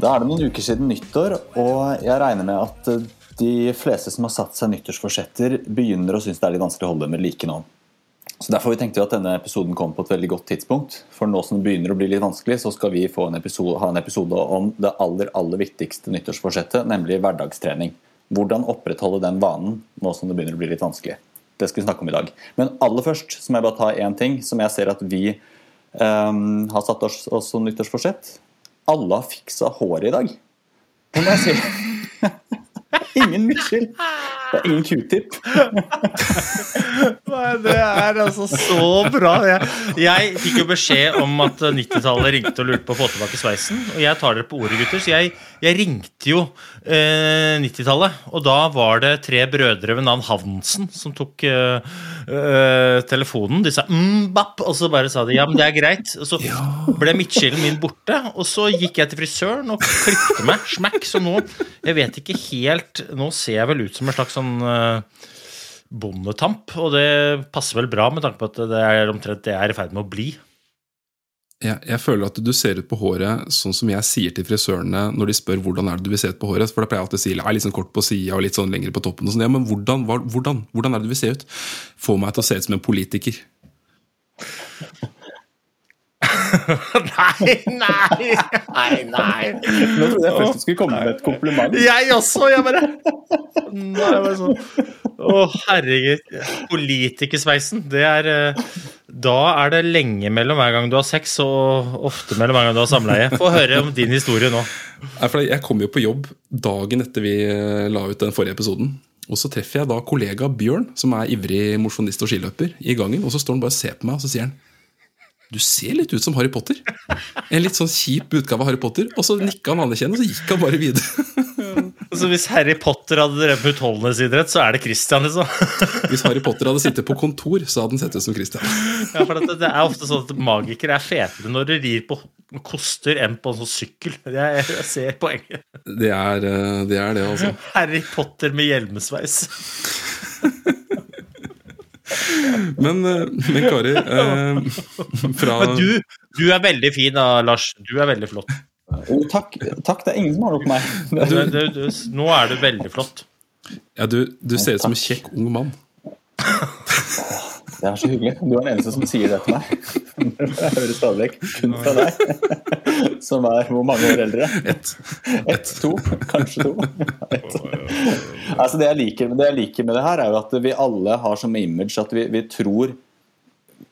Da er det noen uker siden nyttår, og jeg regner med at eh, de fleste som har satt seg nyttårsforsetter, begynner å synes det er litt vanskelig å holde dem ved like nå. Så Derfor tenkte vi at denne episoden kom på et veldig godt tidspunkt. For nå som det begynner å bli litt vanskelig, så skal vi en episode, ha en episode om det aller, aller viktigste nyttårsforsettet, nemlig hverdagstrening. Hvordan opprettholde den vanen nå som det begynner å bli litt vanskelig. Det skal vi snakke om i dag. Men aller først så må jeg bare ta én ting som jeg ser at vi um, har satt oss, oss som nyttårsforsett. Alle har fiksa håret i dag. Det må jeg si. Ingen midtskill. Det er ingen q-tip. Nei, det er altså så bra. Jeg, jeg fikk jo beskjed om at 90-tallet ringte og lurte på å få tilbake sveisen. Og jeg tar dere på ordet, gutter. Så jeg, jeg ringte jo 90-tallet. Og da var det tre brødre ved navn Hansen som tok eh, eh, telefonen. De sa mm, og så bare sa de ja, men det er greit. Og så ble midtskillen min borte. Og så gikk jeg til frisøren og klippet meg. Smack. Så nå Jeg vet ikke helt Nå ser jeg vel ut som en slags sånn eh, bondetamp, og det passer vel bra med tanke på at det er omtrent det jeg er i ferd med å bli. Jeg, jeg føler at du ser ut på håret sånn som jeg sier til frisørene når de spør hvordan er det du vil se ut på håret. For da pleier jeg alltid å si litt sånn kort på sida og litt sånn lengre på toppen. og sånn. Ja, men hvordan, hvordan, hvordan er det du vil se ut? Få meg til å se ut som en politiker. nei, nei, nei, nei. Nå trodde jeg først du skulle komme med et kompliment. Jeg også! Jeg bare Nei, jeg bare sånn Å, herregud. Politikersveisen, det er eh, Da er det lenge mellom hver gang du har sex, og ofte mellom hver gang du har samleie. Få høre om din historie nå. Jeg kom jo på jobb dagen etter vi eh, la ut den forrige episoden. Og Så treffer jeg da kollega Bjørn, som er ivrig mosjonist og skiløper, i gangen. Og så står han bare og ser på meg, og så sier han du ser litt ut som Harry Potter. En litt sånn kjip utgave av Harry Potter. Og så nikka han anerkjennende, og så gikk han bare videre. Så hvis Harry Potter hadde drevet med utholdenhetsidrett, så er det Christian, liksom. Hvis Harry Potter hadde sittet på kontor, så hadde han sett ut som Christian. Ja, for det, det er ofte sånn at magikere er fetere når de rir på koster enn på en sånn sykkel. Jeg, jeg ser poenget. Det er eh, det, er det altså. Harry Potter med hjelmesveis. Men, eh, men Kari eh, fra Men du, du er veldig fin da, Lars. Du er veldig flott. Oh, takk, takk, det er ingen som har det på meg. Du, du, du, nå er du veldig flott. Ja, du, du ser ut som en kjekk ung mann. Det er så hyggelig. Du er den eneste som sier det til meg. Jeg hører stadig vekk kun fra deg, som er hvor mange år eldre? Ett. Ett, to, kanskje to. Et. Altså, det, jeg liker, det jeg liker med det her, er jo at vi alle har som image at vi, vi tror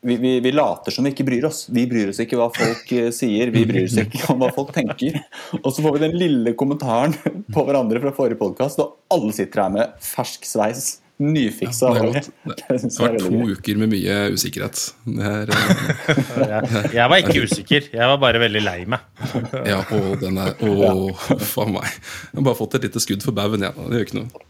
vi, vi, vi, later som vi ikke bryr oss. Vi bryr oss ikke hva folk eh, sier, vi bryr oss ikke om hva folk tenker. Og så får vi den lille kommentaren på hverandre fra forrige podkast, og alle sitter her med fersk sveis. Nyfiksa. Ja, det, det, det har vært to uker med mye usikkerhet. Det er, eh, jeg, jeg var ikke usikker, jeg var bare veldig lei meg. ja, å, den er Å, faen meg. Jeg har bare fått et lite skudd for baugen, jeg. Ja, det gjør ikke noe.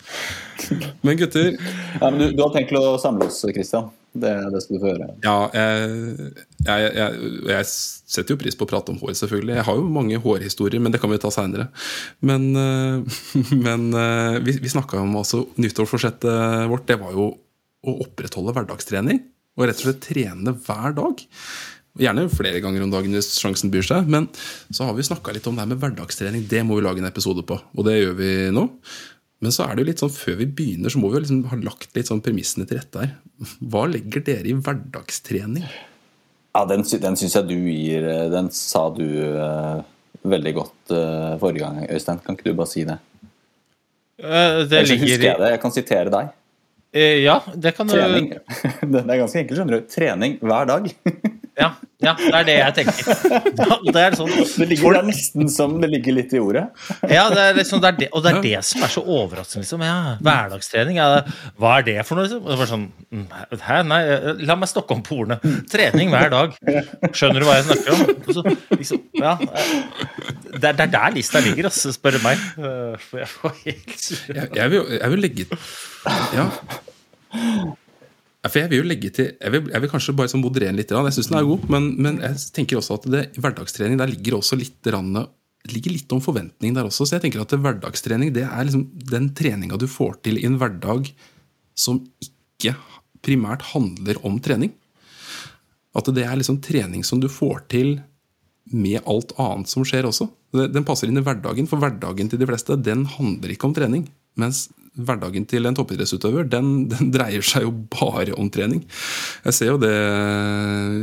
Men gutter ja, men du, du har tenkt å samle oss, Christian? Det, er det skal du få høre. Ja, jeg, jeg, jeg, jeg, setter jo pris på å prate om hår, selvfølgelig. Jeg har jo mange hårhistorier, men det kan vi ta seinere. Men, eh, men eh, vi, vi snakka om altså nyttårsforsettet vårt. Det var jo å opprettholde hverdagstrening. Og rett og slett trene hver dag. Gjerne flere ganger om dagen hvis sjansen byr seg. Men så har vi snakka litt om det her med hverdagstrening. Det må vi lage en episode på, og det gjør vi nå. Men så er det jo litt sånn, før vi begynner, så må vi jo liksom ha lagt litt sånn premissene til rette her. Hva legger dere i hverdagstrening? Ja, Den, den syns jeg du gir Den sa du uh, veldig godt uh, forrige gang, Øystein. Kan ikke du bare si det? Uh, det ligger... husker jeg det. Jeg kan sitere deg. ja, det kan du Trening. Det er ganske enkelt, skjønner du. Trening hver dag. Ja, ja, det er det jeg tenker. Det er sånn. Det ligger er nesten som det ligger litt i ordet. Ja, det er liksom, det er det, og det er det som er så overraskende. Liksom. Ja, hverdagstrening, ja, hva er det for noe? Liksom? Og det var sånn, mm, Hæ, nei, la meg stokke om på ordene. Trening hver dag. Skjønner du hva jeg snakker om? Så, liksom, ja, det, er, det er der lista ligger, altså, spør du meg. For jeg får helt sur. Jeg, jeg, vil, jeg vil legge Ja. For jeg vil jo legge til Jeg vil, jeg vil kanskje bare sånn moderere litt. Jeg syns den er god, men, men jeg tenker også at det, hverdagstrening der ligger også litt rann, det ligger litt om forventning der også. Så jeg tenker at hverdagstrening det er liksom den treninga du får til i en hverdag som ikke primært handler om trening. At det er liksom trening som du får til med alt annet som skjer også. Den passer inn i hverdagen, for hverdagen til de fleste den handler ikke om trening. Mens hverdagen til en toppidrettsutøver den, den dreier seg jo bare om trening. Jeg ser jo det,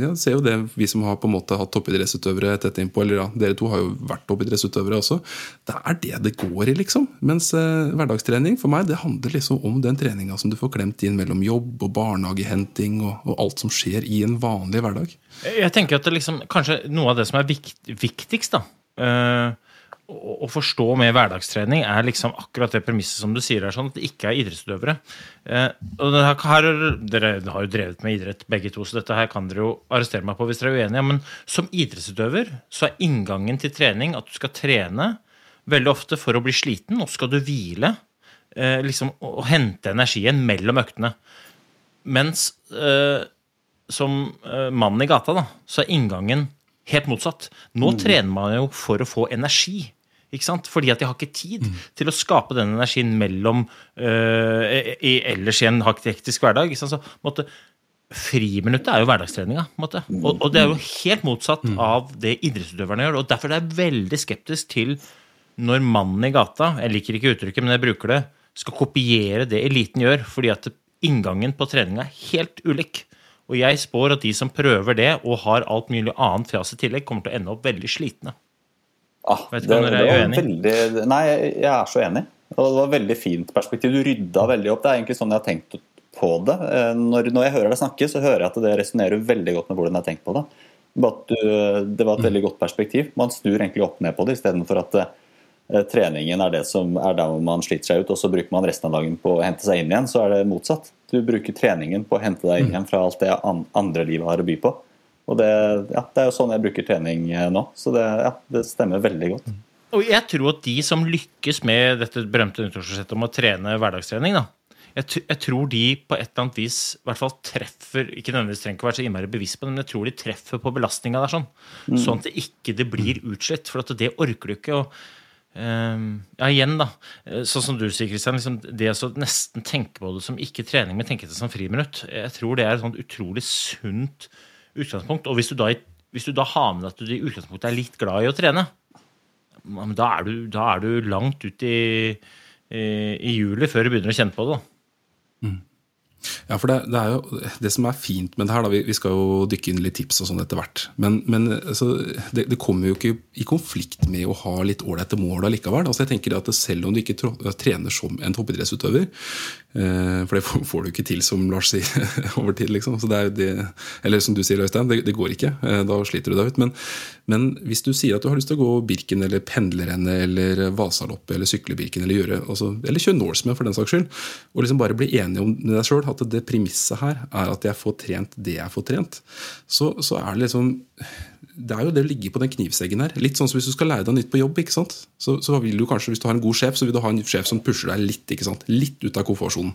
jeg ser jo det vi som har på en måte hatt toppidrettsutøvere tett innpå, eller ja, dere to har jo vært toppidrettsutøvere også. Det er det det går i, liksom. Mens eh, hverdagstrening for meg det handler liksom om den treninga som du får klemt inn mellom jobb og barnehagehenting og, og alt som skjer i en vanlig hverdag. Jeg tenker at det liksom, Kanskje noe av det som er vikt, viktigst da, eh, å, forstå med hverdagstrening, er liksom akkurat det premisset som du sier er sånn, at det ikke er idrettsutøvere. Eh, og her, Dere har jo drevet med idrett begge to, så dette her kan dere jo arrestere meg på hvis dere er uenige. Men som idrettsutøver så er inngangen til trening at du skal trene veldig ofte for å bli sliten, og skal du hvile. Eh, liksom, og, hente energien mellom øktene. Mens eh, som eh, mannen i gata, da, så er inngangen helt motsatt. Nå trener man jo for å få energi. Ikke sant? Fordi at jeg har ikke tid til å skape den energien mellom uh, i, ellers i en hektisk hverdag. Så, måtte, friminuttet er jo hverdagstreninga. Og, og det er jo helt motsatt av det idrettsutøverne gjør. og Derfor er jeg veldig skeptisk til når mannen i gata, jeg liker ikke uttrykket, men jeg bruker det, skal kopiere det eliten gjør, fordi at inngangen på treninga er helt ulik. Og jeg spår at de som prøver det, og har alt mulig annet fjas i tillegg, kommer til å ende opp veldig slitne. Ah, Vet ikke om dere er var uenig? Veldig, nei, jeg er så enig. Og det var et veldig fint perspektiv. Du rydda veldig opp. Det er egentlig sånn jeg har tenkt på det. Eh, Når, når jeg hører deg snakke, så hører jeg at det resonnerer veldig godt med hvordan jeg har tenkt på det. Du, det var et veldig godt perspektiv. Man snur egentlig opp ned på det, istedenfor at eh, treningen er det som er der hvor man sliter seg ut, og så bruker man resten av dagen på å hente seg inn igjen, så er det motsatt. Du bruker treningen på å hente deg inn igjen fra alt det andre livet har å by på. Og det, ja, det er jo sånn jeg bruker trening eh, nå, så det, ja, det stemmer veldig godt. Og jeg tror at de som lykkes med dette berømte nyttårsforsettet om å trene hverdagstrening, da, jeg, jeg tror de på et eller annet vis i hvert fall treffer Ikke nødvendigvis trenger ikke å være så innmari bevisst på det, men jeg tror de treffer på belastninga der, sånn. Sånn at det ikke det blir utslitt. For det orker du ikke. og Uh, ja, igjen, da. eh, Sånn som du sier, Kristian. Liksom det å nesten tenke på det som ikke trening, men tenke det som friminutt. Jeg tror det er et sånt utrolig sunt utgangspunkt. Og hvis du da, hvis du da har med deg at du i utgangspunktet er litt glad i å trene, da er du, da er du langt ut i, i, i juli før du begynner å kjenne på det. da. Ja, for det, det er jo det som er fint med det her, da, vi, vi skal jo dykke inn litt tips og sånn etter hvert. Men, men altså, det, det kommer jo ikke i konflikt med å ha litt ålreite mål allikevel. Altså, jeg tenker at Selv om du ikke trener som en toppidrettsutøver, for det får, du ikke til, som Lars sier, over tid. liksom. Det er eller som du sier, Øystein, det, det går ikke. Eh, da sliter du deg ut. Men, men hvis du sier at du har lyst til å gå Birken eller pendlerrennet eller Vasaloppet eller sykle Birken eller gjøre, altså, eller kjøre Norseman for den saks skyld, og liksom bare bli enig med deg sjøl at det premisset her er at jeg får trent det jeg får trent, så, så er det liksom det er jo det å ligge på den knivseggen her. Litt sånn som hvis du skal lære deg nytt på jobb. ikke sant? Så, så vil du kanskje, Hvis du har en god sjef, så vil du ha en sjef som pusher deg litt ikke sant? Litt ut av komfortsonen.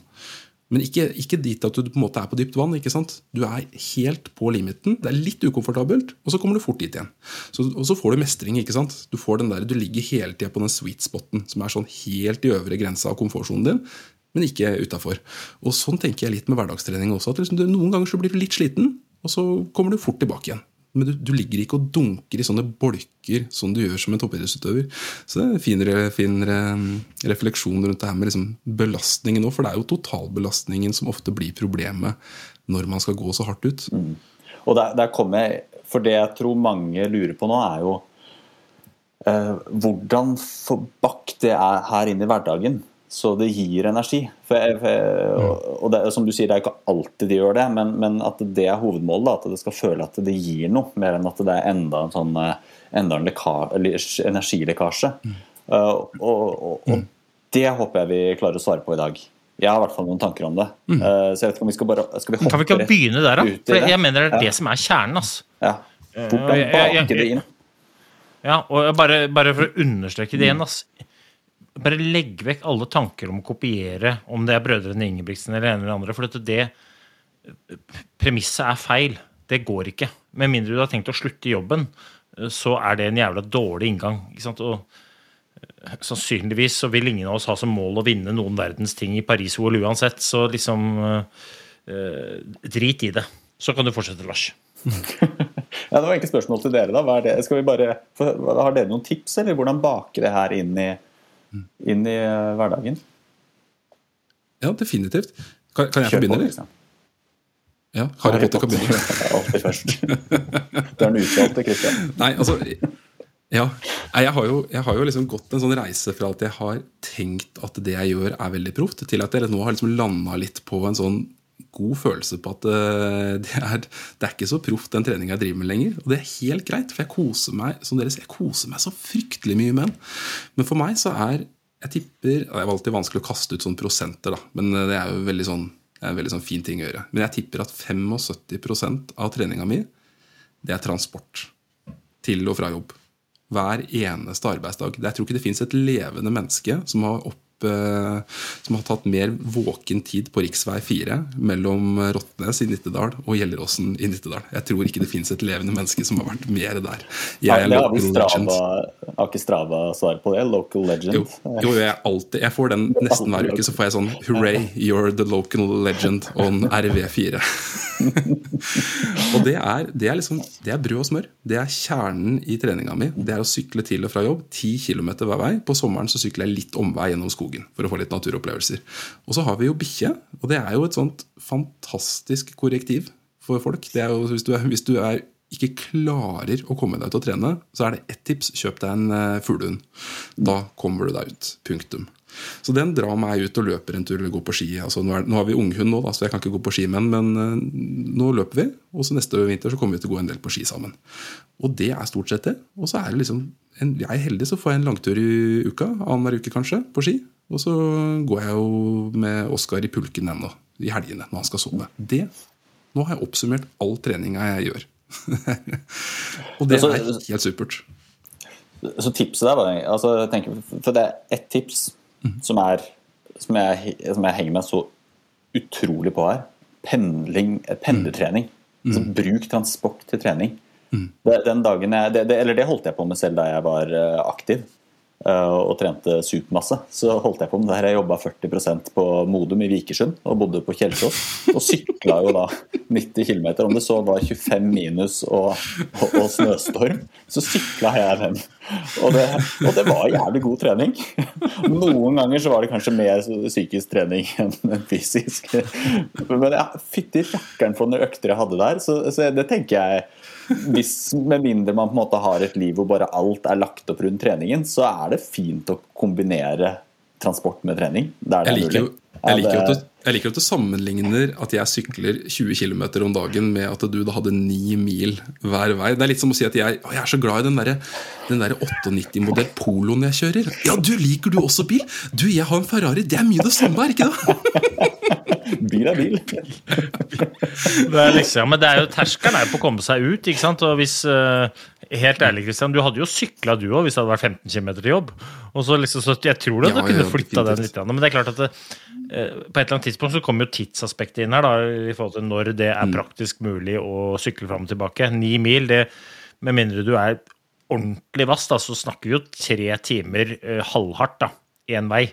Men ikke, ikke dit at du på en måte er på dypt vann. ikke sant? Du er helt på limiten. Det er litt ukomfortabelt, og så kommer du fort dit igjen. Så, og så får du mestring. ikke sant? Du får den der, du ligger hele tida på den sweet spoten, som er sånn helt i øvre grensa av komfortsonen din, men ikke utafor. Og sånn tenker jeg litt med hverdagstrening også. at liksom, Noen ganger så blir du litt sliten, og så kommer du fort tilbake igjen. Men du, du ligger ikke og dunker i sånne bolker som du gjør som en toppidrettsutøver. Så det er en fin, fin refleksjon rundt det her med liksom belastningen òg, for det er jo totalbelastningen som ofte blir problemet når man skal gå så hardt ut. Og der, der kommer jeg For det jeg tror mange lurer på nå, er jo eh, hvordan få bakt det er her inn i hverdagen. Så det gir energi. For jeg, for jeg, og, og det, som du sier, det er ikke alltid de gjør det, men, men at det er hovedmålet. Da, at det skal føle at det gir noe, mer enn at det er enda en sånn eh, enda en leka, energilekkasje. energilekkasje. Uh, og, og, og det håper jeg vi klarer å svare på i dag. Jeg har i hvert fall noen tanker om det. Uh, så jeg vet ikke om vi skal bare skal vi hoppe Kan vi ikke begynne der, da? For jeg mener det er Ja. det som er kjernen. altså. Ja. Hvordan bake det inn. Ja, og bare, bare for å understreke det igjen, ass. Bare legg vekk alle tanker om å kopiere, om det er brødrene Ingebrigtsen eller en eller andre. For det Premisset er feil. Det går ikke. Med mindre du har tenkt å slutte i jobben, så er det en jævla dårlig inngang. Og sannsynligvis så vil ingen av oss ha som mål å vinne noen verdens ting i Paris-OL uansett, så liksom eh, Drit i det. Så kan du fortsette, Lars. Ja, det var egentlig spørsmål til dere. da. Har dere noen tips, eller hvordan bake det her inn i, inn i eh, hverdagen? Ja, definitivt. Kan, kan jeg få begynne, eller? Christian. Ja, Harry Potter kan begynne. Alltid først. Du er den utvalgte, Christian. Nei, altså ja, jeg har, jo, jeg har jo liksom gått en sånn reise fra at jeg har tenkt at det jeg gjør, er veldig proft, til at jeg nå har liksom landa litt på en sånn god følelse på at eh, det er, det er ikke så proft den treninga jeg driver med lenger. Og det er helt greit, for jeg koser meg som dere ser, jeg koser meg så fryktelig mye med den. Men for meg så er jeg tipper Det er alltid vanskelig å kaste ut sånne prosenter, da, men det er jo veldig sånn, det er en veldig sånn fin ting å gjøre. Men jeg tipper at 75% av treninga mi, det er transport til og fra jobb. Hver eneste arbeidsdag. Jeg tror ikke det fins et levende menneske som har, opp, eh, som har tatt mer våken tid på rv. 4 mellom Rottnes i Nittedal og Gjelleråsen i Nittedal. Jeg tror ikke det fins et levende menneske som har vært mer der. Jeg er det har local legend. Strava, har ikke Strava svar på det? Local legend? Jo, jo jeg, er alltid, jeg får den nesten hver uke. Så får jeg sånn Hooray, you're the local legend on RV4. og det er, det er liksom Det er brød og smør. Det er kjernen i treninga mi. Det er å sykle til og fra jobb 10 km hver vei. På sommeren så sykler jeg litt omvei gjennom skogen for å få litt naturopplevelser. Og så har vi jo bikkje, og det er jo et sånt fantastisk korrektiv for folk. Det er jo, hvis du, er, hvis du er ikke klarer å komme deg ut og trene, så er det ett tips. Kjøp deg en uh, fuglehund. Da kommer du deg ut. Punktum. Så den drar meg ut og løper en tur eller går på ski. Altså, nå, er, nå har vi unghund nå, da, så jeg kan ikke gå på ski med den, men uh, nå løper vi. Og så neste vinter så kommer vi til å gå en del på ski sammen. Og det er stort sett det. Og så er det liksom en, Jeg er heldig, så får jeg en langtur i uka. Annenhver uke kanskje, på ski. Og så går jeg jo med Oskar i pulken ennå, i helgene, når han skal sove. Det Nå har jeg oppsummert all treninga jeg gjør. og det er helt supert. Så tipset der var altså, tenker, For det er ett tips som, er, som, jeg, som jeg henger meg så utrolig på her. Pendling, pendletrening. Mm. Altså, bruk transport til trening. Det, den dagen jeg, det, det, eller det holdt jeg på med selv da jeg var eh, aktiv eh, og trente supermasse. Så holdt jeg på med det her. Jeg jobba 40% på Modum i Vikersund og bodde på Kjelsås. Og sykla jo da 90 km. Om det så var 25 minus og, og, og snøstorm, så sykla jeg den. Og det, og det var jævlig god trening. Noen ganger så var det kanskje mer psykisk trening enn fysisk. Men ja, fytti rakkeren for noen økter jeg hadde der. Så, så det tenker jeg hvis, Med mindre man på en måte har et liv hvor bare alt er lagt opp rundt treningen, så er det fint å kombinere transport med trening. Der det Jeg er liker, jo, mulig. Jeg, liker at du, jeg liker at du sammenligner at jeg sykler 20 km om dagen med at du da hadde 9 mil hver vei. Det er litt som å si at jeg, å, jeg er så glad i den derre der 98-modell Poloen jeg kjører. Ja, du liker du også bil? Du, jeg har en Ferrari. Det er mye det samme, er ikke det? Bil er bil. Det er liksom, men det er jo terskelen er på å komme seg ut. ikke sant? Og hvis, eh, Helt ærlig, Christian, du hadde jo sykla du òg hvis det hadde vært 15 km til jobb. Og så liksom, så Jeg tror du Ja, hadde kunne flytta den litt. Men det er klart at det, eh, på et eller annet tidspunkt så kommer jo tidsaspektet inn her. da, I forhold til når det er praktisk mulig å sykle fram og tilbake. Ni mil, det, med mindre du er ordentlig vass, da, så snakker vi jo tre timer eh, halvhardt da, én vei.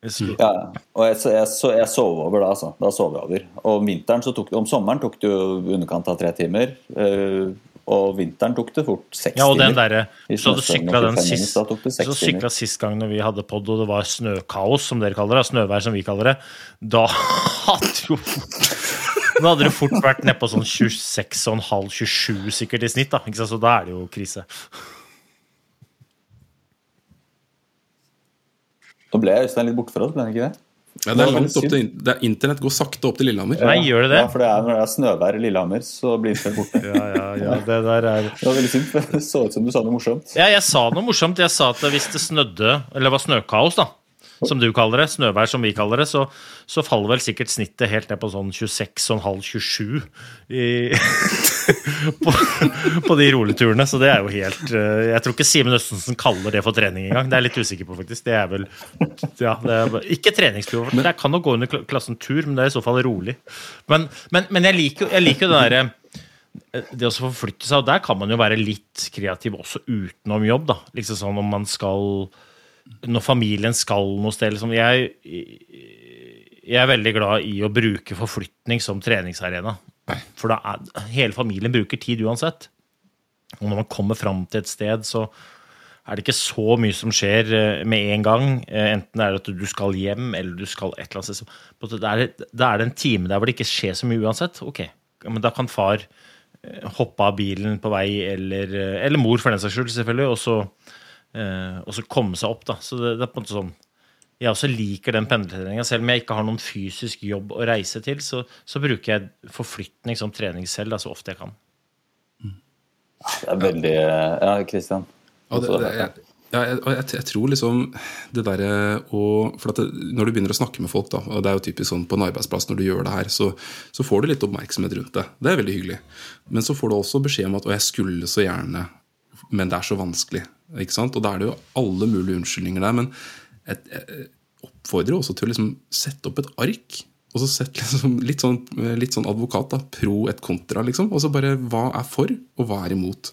Du- Ja, og jeg, så- jeg, jeg sov over da, altså. Da sov jeg over. Og om vinteren så tok om sommeren tok det jo underkant av tre timer. eh, og vinteren tok det fort seks Ja, og den timer. derre Så du sykla den 25 sist Så sykla timer. sist gang når vi hadde pod og det var snøkaos, som dere kaller det. Snøvær, som vi kaller det. Da hadde jo fort Da hadde det fort vært nedpå sånn 26,5-27 sikkert i snitt, da. Ikke sant? Så da er det jo krise. Nå ble Øystein litt borte fra oss, ble han ikke det? Ja, det er langt opp til, det er, Internett går sakte opp til Lillehammer. Nei, gjør det det? Ja, for det er, når det er snøvær i Lillehammer, så blir Internett borte. Ja, ja, ja, det der er Det var veldig synd, for det så ut som du sa noe morsomt. Ja, jeg sa noe morsomt. Jeg sa at hvis det snødde, eller det var snøkaos, da, som du kaller det, snøvær som vi kaller det, så, så faller vel sikkert snittet helt ned på sånn 26,5-27 i- på, på de roligturene. Så det er jo helt eh, Jeg tror ikke Simen Østensen kaller det for trening engang. Det er jeg litt usikker på, faktisk. Det er vel ja, det er, Ikke treningstur. Det kan nok gå under klassen tur, men det er i så fall rolig. Men, men, men jeg liker jo det derre det å forflytte seg, og der kan man jo være litt kreativ også utenom jobb. da, liksom sånn om man skal Når familien skal noe sted liksom, jeg, jeg er veldig glad i å bruke forflytning som treningsarena. For er, hele familien bruker tid uansett. Og når man kommer fram til et sted, så er det ikke så mye som skjer eh, med en gang. Enten Enten er det at du skal hjem, eller du skal et eller annet sted. Da er er det en time der hvor det ikke skjer så mye uansett. Ok, men da kan far eh, hoppe av bilen på vei, eller, eh, eller mor for den saks skyld, selvfølgelig, og så, eh, og så komme seg opp. da. Så det, det er på en måte sånn jeg også liker den pendlertreninga. Selv om jeg ikke har noen fysisk jobb å reise til, så, så bruker jeg forflytning som trening selv da, så ofte jeg kan. Det er veldig Ja, Christian. Ja, jeg, ja, jeg, jeg, jeg tror liksom det derre å For at det, når du begynner å snakke med folk, da, og det er jo typisk sånn på en arbeidsplass når du gjør det her, så, så får du litt oppmerksomhet rundt det. Det er veldig hyggelig. Men så får du også beskjed om at 'å, jeg skulle så gjerne', men det er så vanskelig. Ikke sant? Og da er det jo alle mulige unnskyldninger der. Men jeg, oppfordrer også til å liksom sette opp et ark. Og så sett liksom litt, sånn, litt sånn advokat, da, pro et kontra, liksom. Og så bare hva er for, og hva er imot.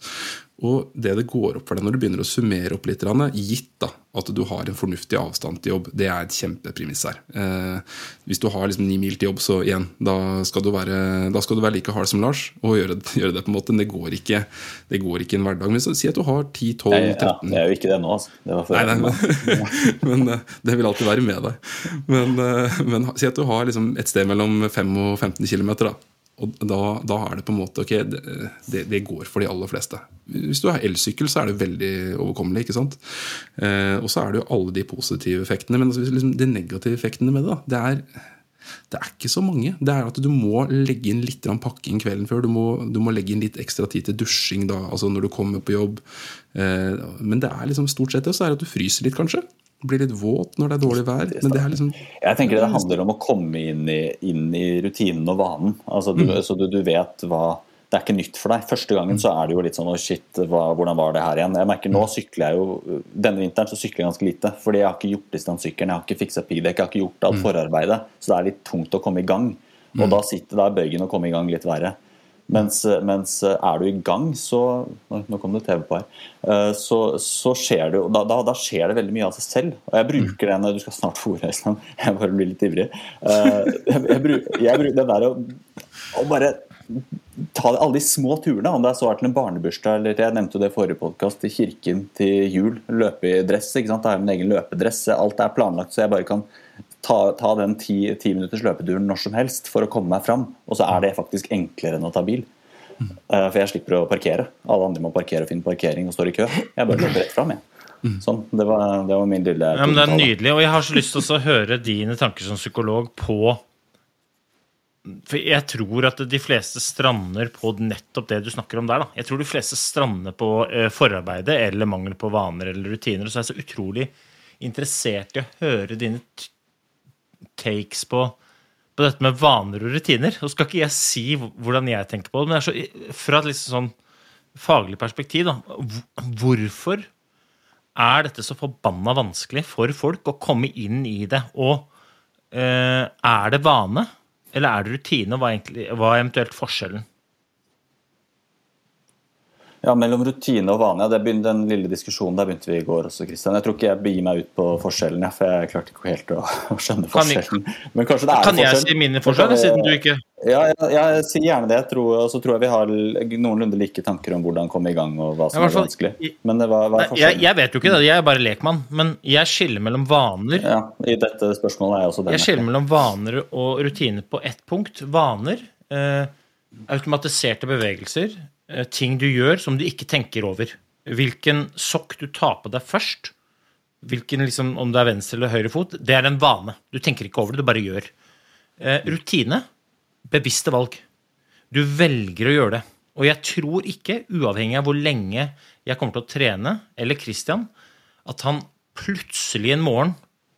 Og det det går opp for deg når du begynner å summere opp litt, gitt da, at du har en fornuftig avstand til jobb, det er et kjempepremiss her. Eh, hvis du har liksom ni mil til jobb, så igjen, da skal du være, da skal du være like hard som Lars og gjøre, gjøre det på en måte. Det går ikke, det går ikke en hverdag. Men så, si at du har 10-12-13 Nei, ja, det er jo ikke det nå, altså. Det var før. Nei, nei, men, men eh, det vil alltid være med deg. Men, eh, men si at du har liksom et sted mellom 5 og 15 km. Da. Og da, da er det på en måte ok, det, det, går for de aller fleste. Hvis du har elsykkel, så er det veldig overkommelig. ikke sant? Eh, og så er det jo alle de positive effektene. Men altså, liksom, de negative effektene med det, da, det er det er ikke så mange. Det er at Du må legge inn litt pakking kvelden før. Du må, du må legge inn litt ekstra tid til dusjing da, altså når du kommer på jobb. Eh, men det er liksom stort sett det, så er det at du fryser litt, kanskje. Blir litt våt når det er dårlig vær. Men det er liksom Jeg tenker det handler om å komme inn i, inn i rutinen og vanen. Altså, du, Så du, du vet hva Det er ikke nytt for deg. Første gangen så er det jo litt sånn Å, shit, hva, hvordan var det her igjen? Jeg merker Nå sykler jeg jo Denne vinteren så sykler jeg ganske lite. Fordi jeg har ikke gjort distansesykkelen, jeg har ikke fiksa piggdekk, jeg har ikke gjort alt forarbeidet. Så det er litt tungt å komme i gang. Og da sitter da bøygen å komme i gang litt verre. Mens, mens er du i gang, så Nå kom det TV på her. Eh, Så, så skjer det da, da, da skjer det veldig mye av seg selv. Og jeg bruker det når du skal snart få ordet, Øystein. Jeg bare blir litt ivrig. Eh, Jeg, jeg, bruker, jeg bruker det der å bare ta alle de små turene, om det er så er til en barnebursdag eller jeg nevnte jo det i forrige podkast, til kirken til jul. Løpe i dress. ikke sant? Da har jeg min egen løpedress. Alt er planlagt, så jeg bare kan ta, ta den ti, ti minutters løpeturen når som helst for å komme meg fram. Og så er det faktisk enklere enn å ta bil. Eh, For jeg slipper å parkere. Alle andre må parkere og finne parkering og står i kø. Jeg bare løper rett fram, jeg. Sånn, det var, det var min lille Ja, men Det er nydelig, og jeg har så lyst til å høre dine tanker som psykolog på For jeg tror at de fleste strander på nettopp det du snakker om der. da. Jeg tror de fleste strander på eh, forarbeidet eller mangel på vaner eller rutiner. Så er jeg så utrolig interessert i å høre dine t- takes på, på dette med vaner og rutiner. Og skal ikke jeg si hvordan jeg tenker på det, men så, fra et litt sånn faglig perspektiv, da. Hvorfor er dette så forbanna vanskelig for folk å komme inn i det? Og eh, er det vane, eller er det rutine? og Hva, egentlig, hva er eventuelt forskjellen? Ja, Mellom rutine og vane. Det begynte, den lille diskusjonen der begynte vi i går også, Kristian. Jeg tror ikke jeg begir meg ut på forskjellen, for jeg klarte ikke helt å, å skjønne forskjellen. Men kanskje det er Kan en jeg forskjell. si mine forskjell, siden du ikke Ja, jeg, jeg sier gjerne det. Jeg tror, og så tror jeg vi har noenlunde like tanker om hvordan komme i gang og hva som er vanskelig. Men det var, hva er jeg, jeg vet jo ikke det, jeg er bare lekmann. Men jeg skiller mellom vaner Ja, I dette spørsmålet er jeg også det. Jeg skiller mellom vaner og rutiner på ett punkt. Vaner, eh, automatiserte bevegelser, eh, ting du gjør som du ikke tenker over. Hvilken sokk du tar på deg først, hvilken liksom, om det er venstre eller høyre fot, det er en vane. Du tenker ikke over det, du bare gjør. Eh, rutine, bevisste valg. Du velger å gjøre det. Og jeg tror ikke, uavhengig av hvor lenge jeg kommer til å trene, eller Christian, at han plutselig en morgen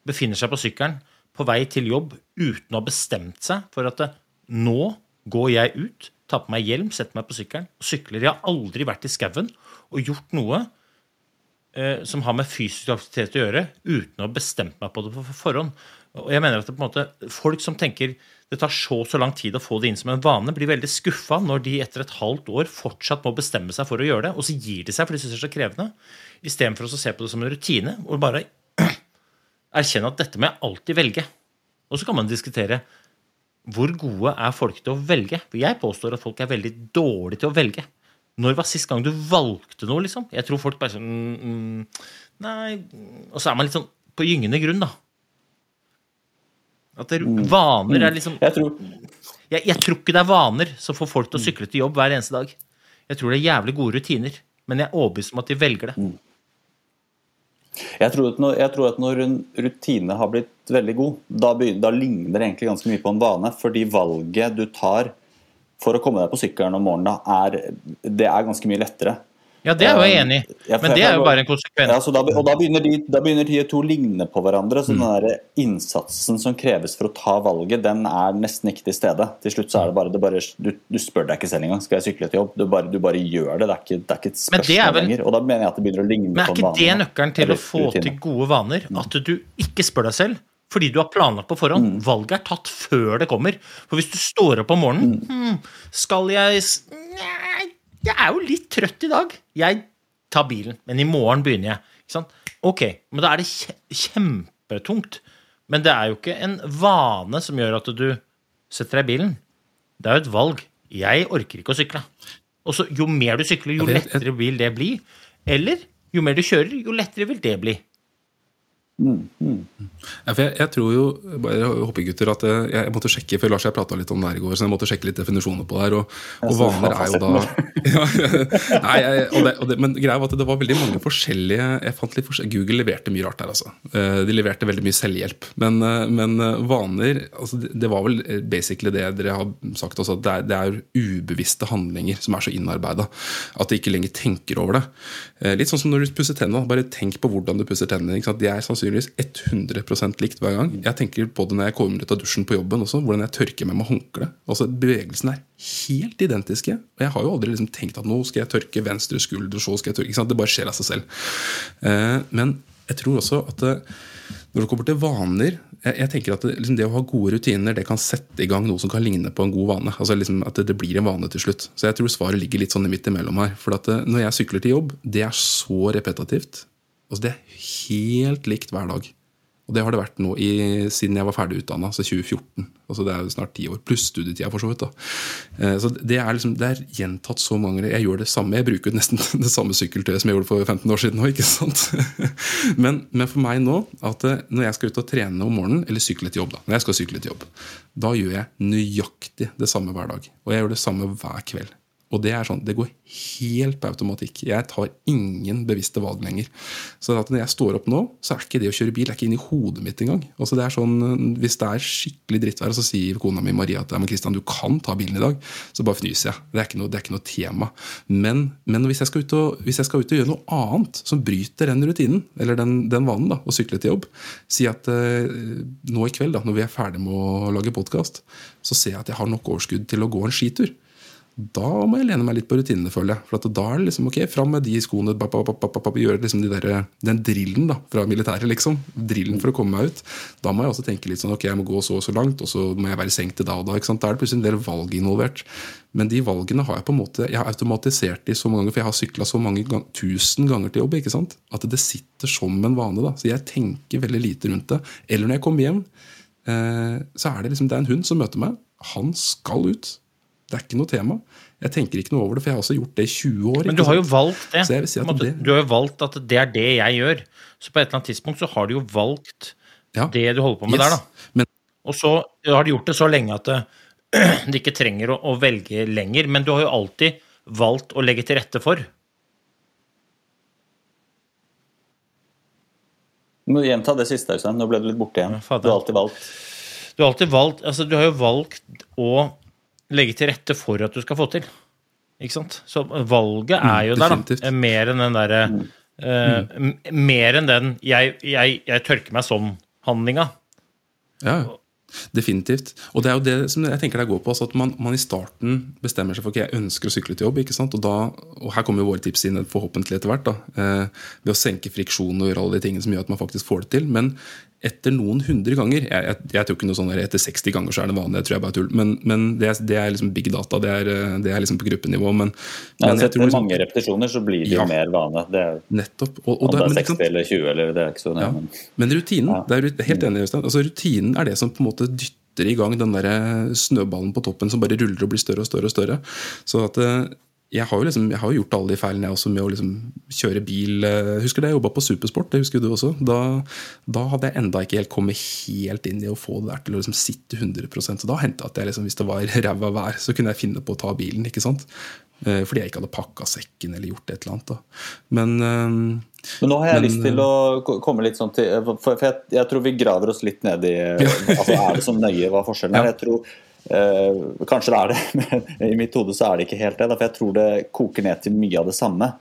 befinner seg på sykkelen på vei til jobb uten å ha bestemt seg for at det, nå går jeg ut, tar på meg hjelm, setter meg på sykkelen og sykler. Jeg har aldri vært i skauen og gjort noe eh, som har med fysisk aktivitet å gjøre, uten å ha bestemt meg på det på forhånd. Og jeg mener at det, på en måte, Folk som tenker det tar så så lang tid å få det inn som en vane, blir veldig skuffa når de etter et halvt år fortsatt må bestemme seg for å gjøre det, og så gir de seg for de syns det er så krevende, istedenfor å se på det som en rutine og bare erkjenne at dette må jeg alltid velge. Og så kan man diskutere hvor gode er folk til å velge? For jeg påstår at folk er veldig dårlige til å velge. Når var sist gang du valgte noe, liksom? Jeg tror folk bare sånn mm, mm, Nei Og så er man litt sånn på gyngende grunn, da. At det, vaner er liksom Jeg tror, jeg, jeg tror ikke det er vaner som får folk til å sykle til jobb hver eneste dag. Jeg tror det er jævlig gode rutiner. Men jeg er overbevist om at de velger det. Jeg, tror at når, jeg tror at når en rutine har blitt veldig god, da, begynner, da ligner det egentlig ganske mye på en vane. Fordi valget du tar for å komme deg på sykkelen om morgenen, da, er, det er ganske mye lettere. Ja, det er jo jeg enig i. Ja, Men det er jo bare en konsekvens. Ja, så da, og da begynner, de, da begynner de to ligne på hverandre. Så Mm. den der innsatsen som kreves for å ta valget, den er nesten ikke til stede. Til slutt så er det bare, det bare du, du spør deg ikke selv engang skal jeg sykle til jobb. Du bare, du bare gjør det. Det er ikke, det er ikke et spørsmål vel- lenger. Og da mener jeg at det begynner å ligne på Men er ikke det nøkkelen til å få rutine. til gode vaner? At du ikke spør deg selv fordi du har planlagt på forhånd. Valget er tatt før det kommer. For hvis du står opp om morgenen hm, Skal jeg jeg er jo litt trøtt i dag. Jeg tar bilen, men i morgen begynner jeg. Ikke sant? Ok, men da er det kjempetungt. Men det er jo ikke en vane som gjør at du setter deg i bilen. Det er jo et valg. Jeg orker ikke å sykle. Og så jo mer du sykler, jo lettere vil det bli. Eller jo mer du kjører, jo lettere vil det bli. Ja, for jeg, jeg tror jo, bare hoppegutter, at jeg, jeg måtte sjekke For Lars jeg prata litt om det her i går, så jeg måtte sjekke litt definisjoner på det her. Og, og vaner er jo da ja, Nei, jeg, og det, og det, Men greia var at det var veldig mange forskjellige jeg fant litt forskjell, Google leverte mye rart der, altså. Eh, De leverte veldig mye selvhjelp. Men, eh, men eh, vaner altså det, var vel basically det dere har sagt også, at det er, det er ubevisste handlinger som er så innarbeida at de ikke lenger tenker over det. Eh, Litt sånn som når du pusser tennene. Bare tenk på hvordan du pusser tennene. De er sannsynligvis 100% likt hver gang. Jeg tenker på det når jeg kommer ut av dusjen på jobben også, hvordan jeg tørker meg med håndkle. Altså, Bevegelsene er helt identiske. Og jeg har jo aldri liksom tenkt at nå skal jeg tørke venstre skulder, så skal jeg tørke? Det bare skjer av seg selv. Eh, Men jeg tror også at når det kommer til vaner jeg, tenker at det, liksom det å ha gode rutiner det kan sette i gang noe som kan ligne på en god vane. altså liksom At det, det blir en vane til slutt. Så jeg tror svaret ligger litt sånn midt imellom her. For at når jeg sykler til jobb, det er så repetitivt. Altså Det er helt likt hver dag. Og det har det vært nå i, siden jeg var ferdig utdanna, altså 2014. Altså Det er snart ti år, pluss studietida, for så vidt. da. Eh, Så Det er liksom, det er gjentatt så mange ganger. Jeg gjør det samme, jeg bruker nesten det samme sykkeltøyet som jeg gjorde for 15 år siden nå. ikke sant? Men, men for meg nå, at eh, når jeg skal ut og trene om morgenen, eller sykle til jobb, da, når jeg skal sykle til jobb, da gjør jeg nøyaktig det samme hver dag. Og jeg gjør det samme hver kveld. Og det er sånn, det går helt på automatikk. Jeg tar ingen bevisste valg lenger. Så når jeg står opp nå, så er ikke det å kjøre bil det er ikke inni hodet mitt engang. Altså det er sånn, Hvis det er skikkelig drittvær, så sier kona mi Maria at ja, men Christian, du kan ta bilen i dag. Så bare fnyser jeg. Det er ikke noe, er ikke noe tema. Men, men hvis, jeg og, hvis jeg skal ut og gjøre noe annet som bryter den rutinen, eller den, den vanen, da, å sykle til jobb Si at eh, nå i kveld, da, når vi er ferdig med å lage podkast, så ser jeg at jeg har nok overskudd til å gå en skitur da må jeg lene meg litt på rutinene, føler jeg. For at da er det liksom ok, fram med de skoene, bap, bap, bap, bap, bap, gjøre liksom de der, den drillen da, fra militæret, liksom. Drillen for å komme meg ut. Da må jeg også tenke litt sånn ok, jeg må gå så og så langt, og så må jeg være i seng til da og da. ikke sant? Da er det plutselig en del valg involvert. Men de valgene har jeg på en måte, jeg har automatisert de så mange ganger, for jeg har sykla så mange gang, tusen ganger til jobb. ikke sant? At det sitter som en vane. da, Så jeg tenker veldig lite rundt det. Eller når jeg kommer hjem, eh, så er det liksom, det er en hund som møter meg. Han skal ut. Det er ikke noe tema. Jeg tenker ikke noe over det, for jeg har også gjort det i 20 år. Men du har jo valgt det. Så jeg vil si at måte, det- Du har jo valgt at det er det jeg gjør. Så på et eller annet tidspunkt så har du jo valgt Ja. det du holder på med Yes. der, da. Men Og så har du gjort det så lenge at det, det ikke trenger å, å velge lenger. Men du har jo alltid valgt å legge til rette for. Du må gjenta det siste, Øystein. Nå ble du litt borte igjen. Ja. Du har alltid valgt. Du har alltid valgt Altså, du har jo valgt å legge til rette for at du skal få til. Ikke sant? Så valget er jo der, da. Mer enn den derre eh, m- Mer enn den 'jeg, jeg, jeg tørker meg sånn'-handlinga. Ja, definitivt. Og det er jo det som jeg tenker det går på. Altså at man, man i starten bestemmer seg for at jeg ønsker å sykle til jobb. ikke sant? Og, da, og her kommer jo våre tips inn forhåpentlig etter hvert. da, eh, Ved å senke friksjon og gjøre alle de tingene som gjør at man faktisk får det til. Men etter noen hundre ganger Jeg, jeg, jeg tror ikke noe sånn der, Etter 60 ganger så er det vanlig. det tror jeg bare er tull. Men, men det, er, det er liksom big data. Det er, eh, det er liksom på gruppenivå. Men, Ja, men så jeg tror etter liksom, mange repetisjoner så blir det jo mer vane. Det er, nettopp. Og, og om det er men ikke 60 eller 20, eller det er ikke så nøye. Ja. men- Men rutinen Ja. det er helt enig, Øystein. Altså, rutinen er det som på en måte dytter i gang den der eh, snøballen på toppen som bare ruller og blir større og større. og større. Så at eh, jeg har jo liksom, jeg har gjort alle de feilene jeg også med å liksom kjøre bil. eh, Husker det, jeg jobba på Supersport, det husker du også. Da, da hadde jeg enda ikke helt kommet helt inn i å få det der til å liksom sitte 100% Så da hendte det at jeg liksom, hvis det var ræva vær, så kunne jeg finne på å ta bilen. ikke sant? Eh, Fordi jeg ikke hadde pakka sekken eller gjort et eller annet. da. Men eh, Men nå har jeg Men, lyst til å komme litt sånn til For, for jeg, jeg tror vi graver oss litt ned i altså Er det så nøye hva forskjellen er? Ja. Jeg tror eh, Kanskje det er det, men i mitt hode så er det ikke helt det. For jeg tror det koker ned til mye av det samme.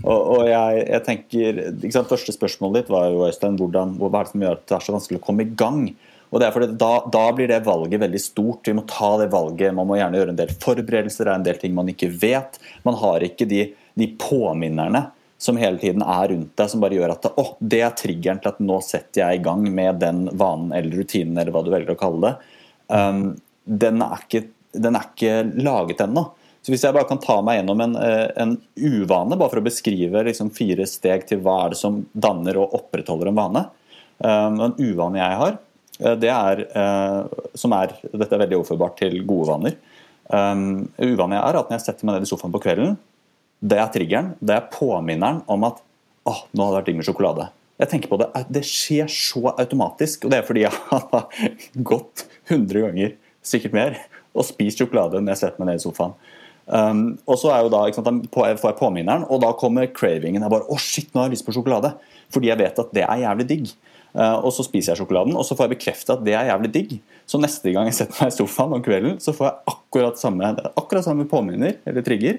Og, og jeg, jeg tenker, sant, Første spørsmålet ditt var jo Øystein, hvordan, hva er det som gjør at det er så vanskelig å komme i gang? Og det er fordi da, da blir det valget veldig stort. Vi må ta det valget. Man må gjerne gjøre en del forberedelser. Det er en del ting man ikke vet. Man har ikke de, de påminnerne som hele tiden er rundt deg, som bare gjør at å, det er triggeren til at nå setter jeg i gang med den vanen eller rutinen, eller hva du velger å kalle det. Um, den, er ikke, den er ikke laget ennå. Så Hvis jeg bare kan ta meg gjennom en, eh, en uvane, bare for å beskrive liksom fire steg til hva er det som danner og opprettholder en vane. Um, en uvane jeg har, eh, det er, eh, som er Dette er veldig overførbart til gode vaner. Uvanen uvane jeg er at når jeg setter meg ned i sofaen på kvelden, det er triggeren, det er påminneren om at åh, nå hadde det vært digg med sjokolade. Jeg tenker på Det det skjer så automatisk, og det er fordi jeg har gått 100 ganger, sikkert mer, og spist sjokolade når jeg setter meg ned i sofaen. Um, og så er jo da, sant, får jeg påminneren, og da kommer cravingen. Jeg bare, å shit, nå har jeg lyst på sjokolade. Fordi jeg vet at det er jævlig digg. Uh, og så spiser jeg sjokoladen, og så får jeg bekrefta at det er jævlig digg. Så neste gang jeg setter meg i sofaen om kvelden, så får jeg akkurat samme, akkurat samme påminner, eller trigger.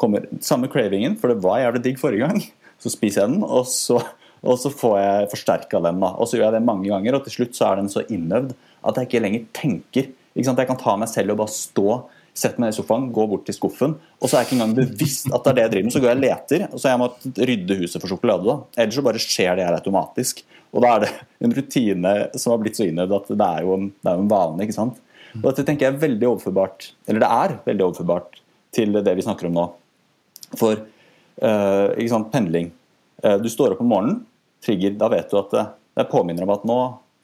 Kommer samme cravingen, for det var jævlig digg forrige gang. Så spiser jeg den, og så, og så får jeg forsterka den. da. Og så gjør jeg det mange ganger, og til slutt så er den så innøvd at jeg ikke lenger tenker. Ikke sant? Jeg kan ta meg selv og bare stå, sette meg i sofaen, gå bort til skuffen, og så er jeg ikke engang bevisst at det er det jeg driver med. Så går jeg og leter, og så har jeg måttet rydde huset for sjokolade. da. Ellers så bare skjer det her automatisk. Og da er det en rutine som har blitt så innøvd at det er jo en, det er en vane. ikke sant? Og dette tenker jeg er veldig overførbart, eller det er veldig overførbart til det vi snakker om nå. For uh, ikke sant, pendling. Uh, du står opp om morgenen, trigger, da vet du at det, det påminner om at nå,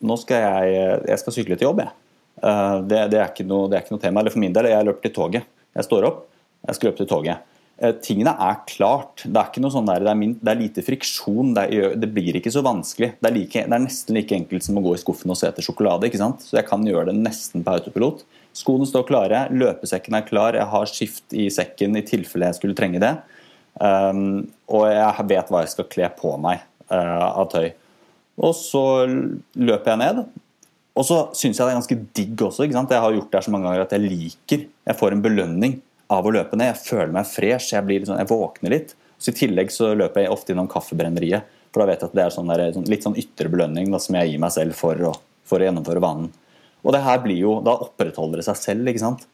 nå skal jeg, jeg skal sykle til jobb. Jeg. Eh, det, det, er ikke noe, det er ikke noe tema. Eller for min del, jeg løper til toget. Jeg står opp, jeg skal løpe til toget. Eh, tingene er klart. Det er ikke noe sånn der, det, er min, det er lite friksjon. Det, er, det blir ikke så vanskelig. Det er, like, det er nesten like enkelt som å gå i skuffen og se etter sjokolade. ikke sant? Så jeg kan gjøre det nesten på autopilot. Skoene står klare, løpesekken er klar, jeg har skift i sekken i tilfelle jeg skulle trenge det. Um, og jeg vet hva jeg skal kle på meg uh, av tøy. Og så løper jeg ned. Og så syns jeg det er ganske digg også. ikke sant? Jeg har gjort det her så mange ganger at jeg liker Jeg får en belønning av å løpe ned. Jeg føler meg fresh, jeg, blir litt sånn, jeg våkner litt. Så I tillegg så løper jeg ofte innom Kaffebrenneriet. For da vet jeg at det er sånn der, sånn, litt sånn ytre belønning da, som jeg gir meg selv for å, for å gjennomføre vanen. Og det her blir jo, Da opprettholder det seg selv. ikke sant?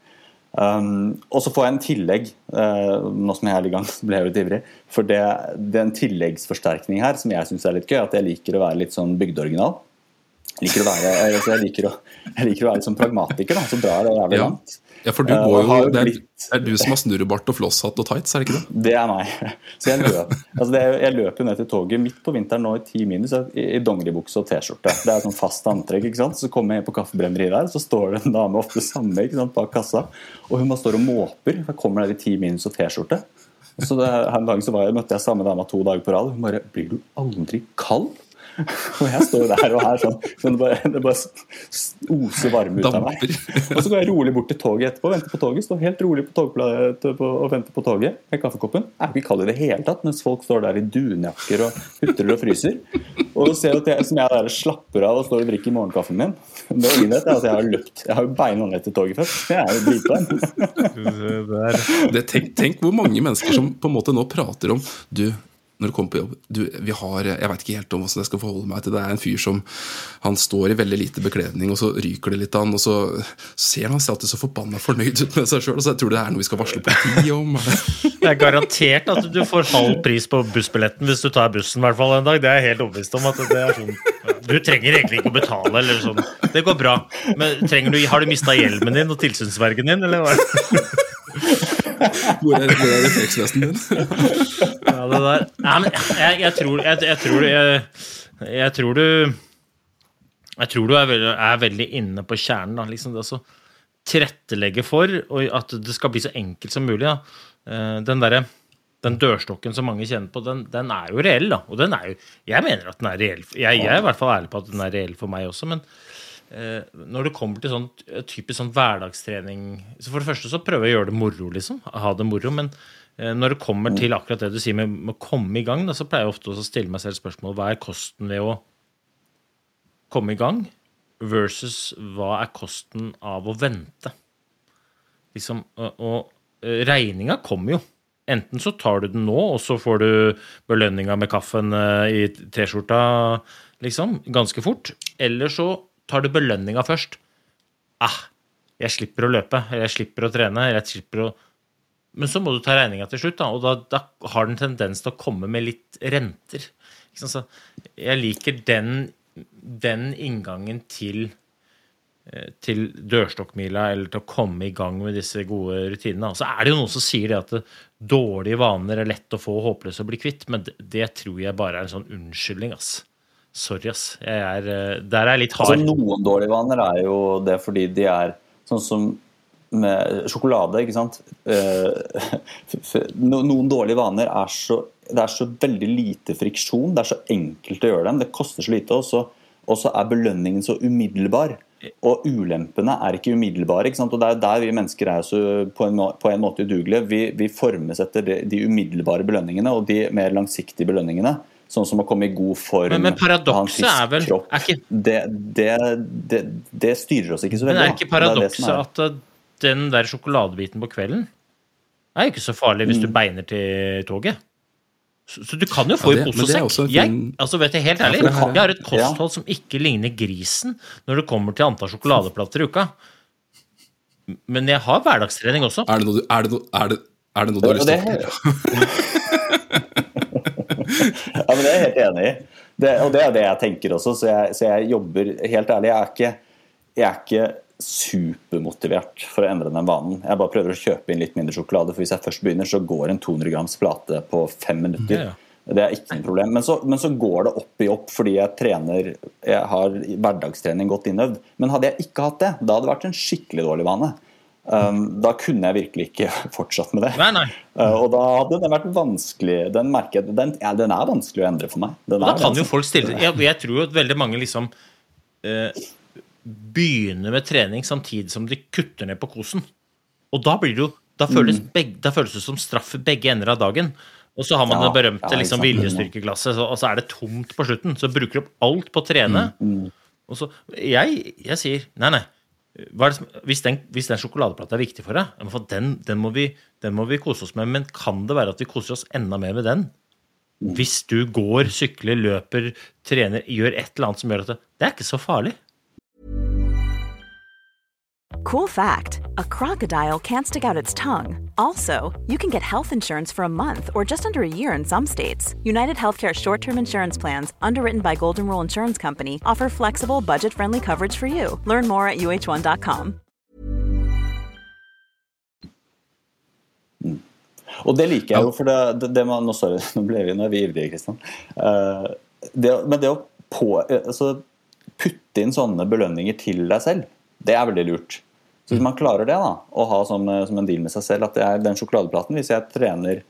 Um, og så får jeg en tillegg, uh, nå som jeg er i gang, ble jeg litt ivrig. For det, det er en tilleggsforsterkning her som jeg syns er litt gøy. At jeg liker å være litt sånn bygdeoriginal. Liker å være, altså jeg liker å, jeg liker å være sånn pragmatiker, da, som drar det jævlig Ja. langt. Ja, for du Eh, går jo, det, er, er du som har snurrebart og flosshatt og tights, er det ikke det? Det er meg. Så jeg løp, altså det, jeg løp jo ned til toget midt på vinteren nå i ti minus i, i dongeribukse og T-skjorte. Det er sånn fast antrekk. ikke sant? Så kommer jeg inn på kaffebrenneriet der, så står det en dame ofte samme ikke sant, bak kassa. Og hun bare står og måper. Jeg kommer der i ti minus og T-skjorte. Så det, her en dag så var jeg, møtte jeg samme dama to dager på rad. Hun bare 'Blir du aldri kald?' Og jeg står der og her sånn men det bare, det bare oser varme ut av meg. Og så går jeg rolig bort til toget etterpå, venter på toget, står helt rolig på togpla- og venter på toget med kaffekoppen. Jeg er ikke kald i det hele tatt, mens folk står der i dunjakker og hutrer og fryser. Og ser at jeg, som jeg der slapper av og står og drikker morgenkaffen min. Det ingen vet er at jeg har løpt. Jeg har jo beina ned til toget først. Jeg er jo dritvarm. Det, tenk, tenk hvor mange mennesker som på en måte nå prater om Du, når du kommer på jobb du, vi har, Jeg veit ikke helt om hvordan jeg skal forholde meg til det. Det er en fyr som Han står i veldig lite bekledning, og så ryker det litt av han, og så ser han seg alltid så forbanna fornøyd ut med seg sjøl. Så jeg tror det er noe vi skal varsle politiet om. Det er garantert at du får halv pris på bussbilletten hvis du tar bussen i hvert fall en dag. Det er jeg helt overbevist om. at det er sånn Du trenger egentlig ikke å betale. eller sånn. Det går bra. Men du, Har du mista hjelmen din og tilsynsvergen din, eller hva? Hvor er, hvor er refleksvesten din? Ja, det der. Nei, men jeg, jeg tror jeg, jeg tror jeg, jeg tror du Jeg tror du er veldig, er veldig inne på kjernen. Da. Liksom det å tilrettelegge for at det skal bli så enkelt som mulig. Da. Eh, Den derre den dørstokken som mange kjenner på, den, den er jo reell. da, og den er jo, Jeg mener at den er reell. Jeg, jeg er i hvert fall ærlig på at den er reell for meg også. men når det kommer til sånn eh, typisk sånn hverdagstrening så For det første så prøver jeg å gjøre det moro, liksom. Ha det moro. Men eh, når det kommer til akkurat det du sier med, å komme i gang, da, så pleier jeg ofte å stille meg selv spørsmål hva er kosten ved å komme i gang versus hva er kosten av å vente. Liksom, og, og eh, regninga kommer jo. Enten så tar du den nå, og så får du belønninga med kaffen eh, i T-skjorta liksom, ganske fort. Eller så tar du belønninga først. Ah, jeg slipper å løpe, jeg slipper å trene, jeg slipper å Men så må du ta regninga til slutt, da, og da, da har den tendens til å komme med litt renter. Så jeg liker den, den inngangen til eh, til dørstokkmila eller til å komme i gang med disse gode rutinene. Og så er det jo noen som sier det at det, dårlige vaner er lett å få og håpløse å bli kvitt, men det, det tror jeg bare er en sånn unnskyldning, ass. Sorry, ass. Jeg er, eh, der er jeg litt Altså, noen dårlige vaner er jo det fordi de er sånn som med sjokolade, ikke sant. Eh, Noen dårlige vaner er så Det er så veldig lite friksjon. Det er så enkelt å gjøre dem. Det koster så lite, og så, og så er belønningen så umiddelbar. Og ulempene er ikke umiddelbare. Ikke sant? Og Det er der vi mennesker er så på en, på en måte udugelige. Vi, vi formes etter de, de umiddelbare belønningene og de mer langsiktige belønningene. Sånn som å komme i god form, Men- men paradokset er vel- kropp. er ikke- det, det, det, det styrer oss ikke så Men veldig. er ikke er det som paradokset er- at eh, den der sjokoladebiten på kvelden er jo ikke så farlig hvis Mm. du beiner til toget? Så, så du kan jo få Ja, i det- pose men og sekk. Jeg, altså vet jeg helt ærlig, er- jeg har et Ja. kosthold som ikke ligner grisen når det kommer til antall sjokoladeplater i uka. Men jeg har hverdagstrening også. Er det noe du, er det noe, er det, er det noe du har lyst til å ja, men det er jeg helt enig i. Det, og det er det jeg tenker også, så jeg, så jeg jobber Helt ærlig, jeg er ikke, jeg er ikke supermotivert for å endre den vanen. Jeg bare prøver å kjøpe inn litt mindre sjokolade, for hvis jeg først begynner, så går en 200 grams plate på fem minutter. Ja, ja. Det er ikke noe problem. Men så, men så går det opp i opp fordi jeg trener Jeg har hverdagstrening godt innøvd. Men hadde jeg ikke hatt det, da hadde det vært en skikkelig dårlig vane. Um, da kunne jeg virkelig ikke fortsatt med det. Nei, nei. Uh, og da hadde den vært vanskelig Den merket, den, ja, den er vanskelig å endre for meg. Den da kan jo folk stille jeg, jeg tror jo at veldig mange liksom eh, begynner med trening samtidig som de kutter ned på kosen. Og da blir det jo Da føles, begge, da føles det som straff begge ender av dagen. Og så har man Ja, det berømte ja, liksom, viljestyrkeglasset, og så er det tomt på slutten. Så bruker du opp alt på å trene. Og så, jeg, jeg sier nei, nei. Som, hvis, den, hvis den sjokoladeplata er viktig for deg, for den, den, må vi, den må vi kose oss med. Men kan det være at vi koser oss enda mer med den? Hvis du går, sykler, løper, trener, gjør et eller annet som gjør at det, det er ikke så farlig. Cool fact a crocodile can't stick out its tongue. Also, you can get health insurance for a month or just under a year in some states. United Healthcare short term insurance plans, underwritten by Golden Rule Insurance Company, offer flexible, budget friendly coverage for you. Learn more at uh1.com. Og det liker jeg jo, for det, det, det man, nå, sorry, nå ble vi, nå er vi ivrige, Kristian. Uh, det, men det å på, altså, putte inn sånne belønninger til deg selv, det er veldig lurt. Så hvis man klarer det, da, å ha som, som en deal med seg selv at det er den sjokoladeplaten Hvis jeg trener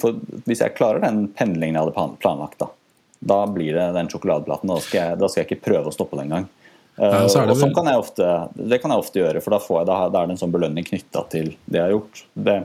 for, Hvis jeg klarer den pendlingen jeg hadde planlagt, da, da blir det den sjokoladeplaten. Da skal jeg, da skal jeg ikke prøve å stoppe den engang. Eh, Ja, så det og sånn kan jeg ofte, det kan jeg ofte gjøre, for da, får jeg, da, er det en sånn belønning knytta til det jeg har gjort. Det,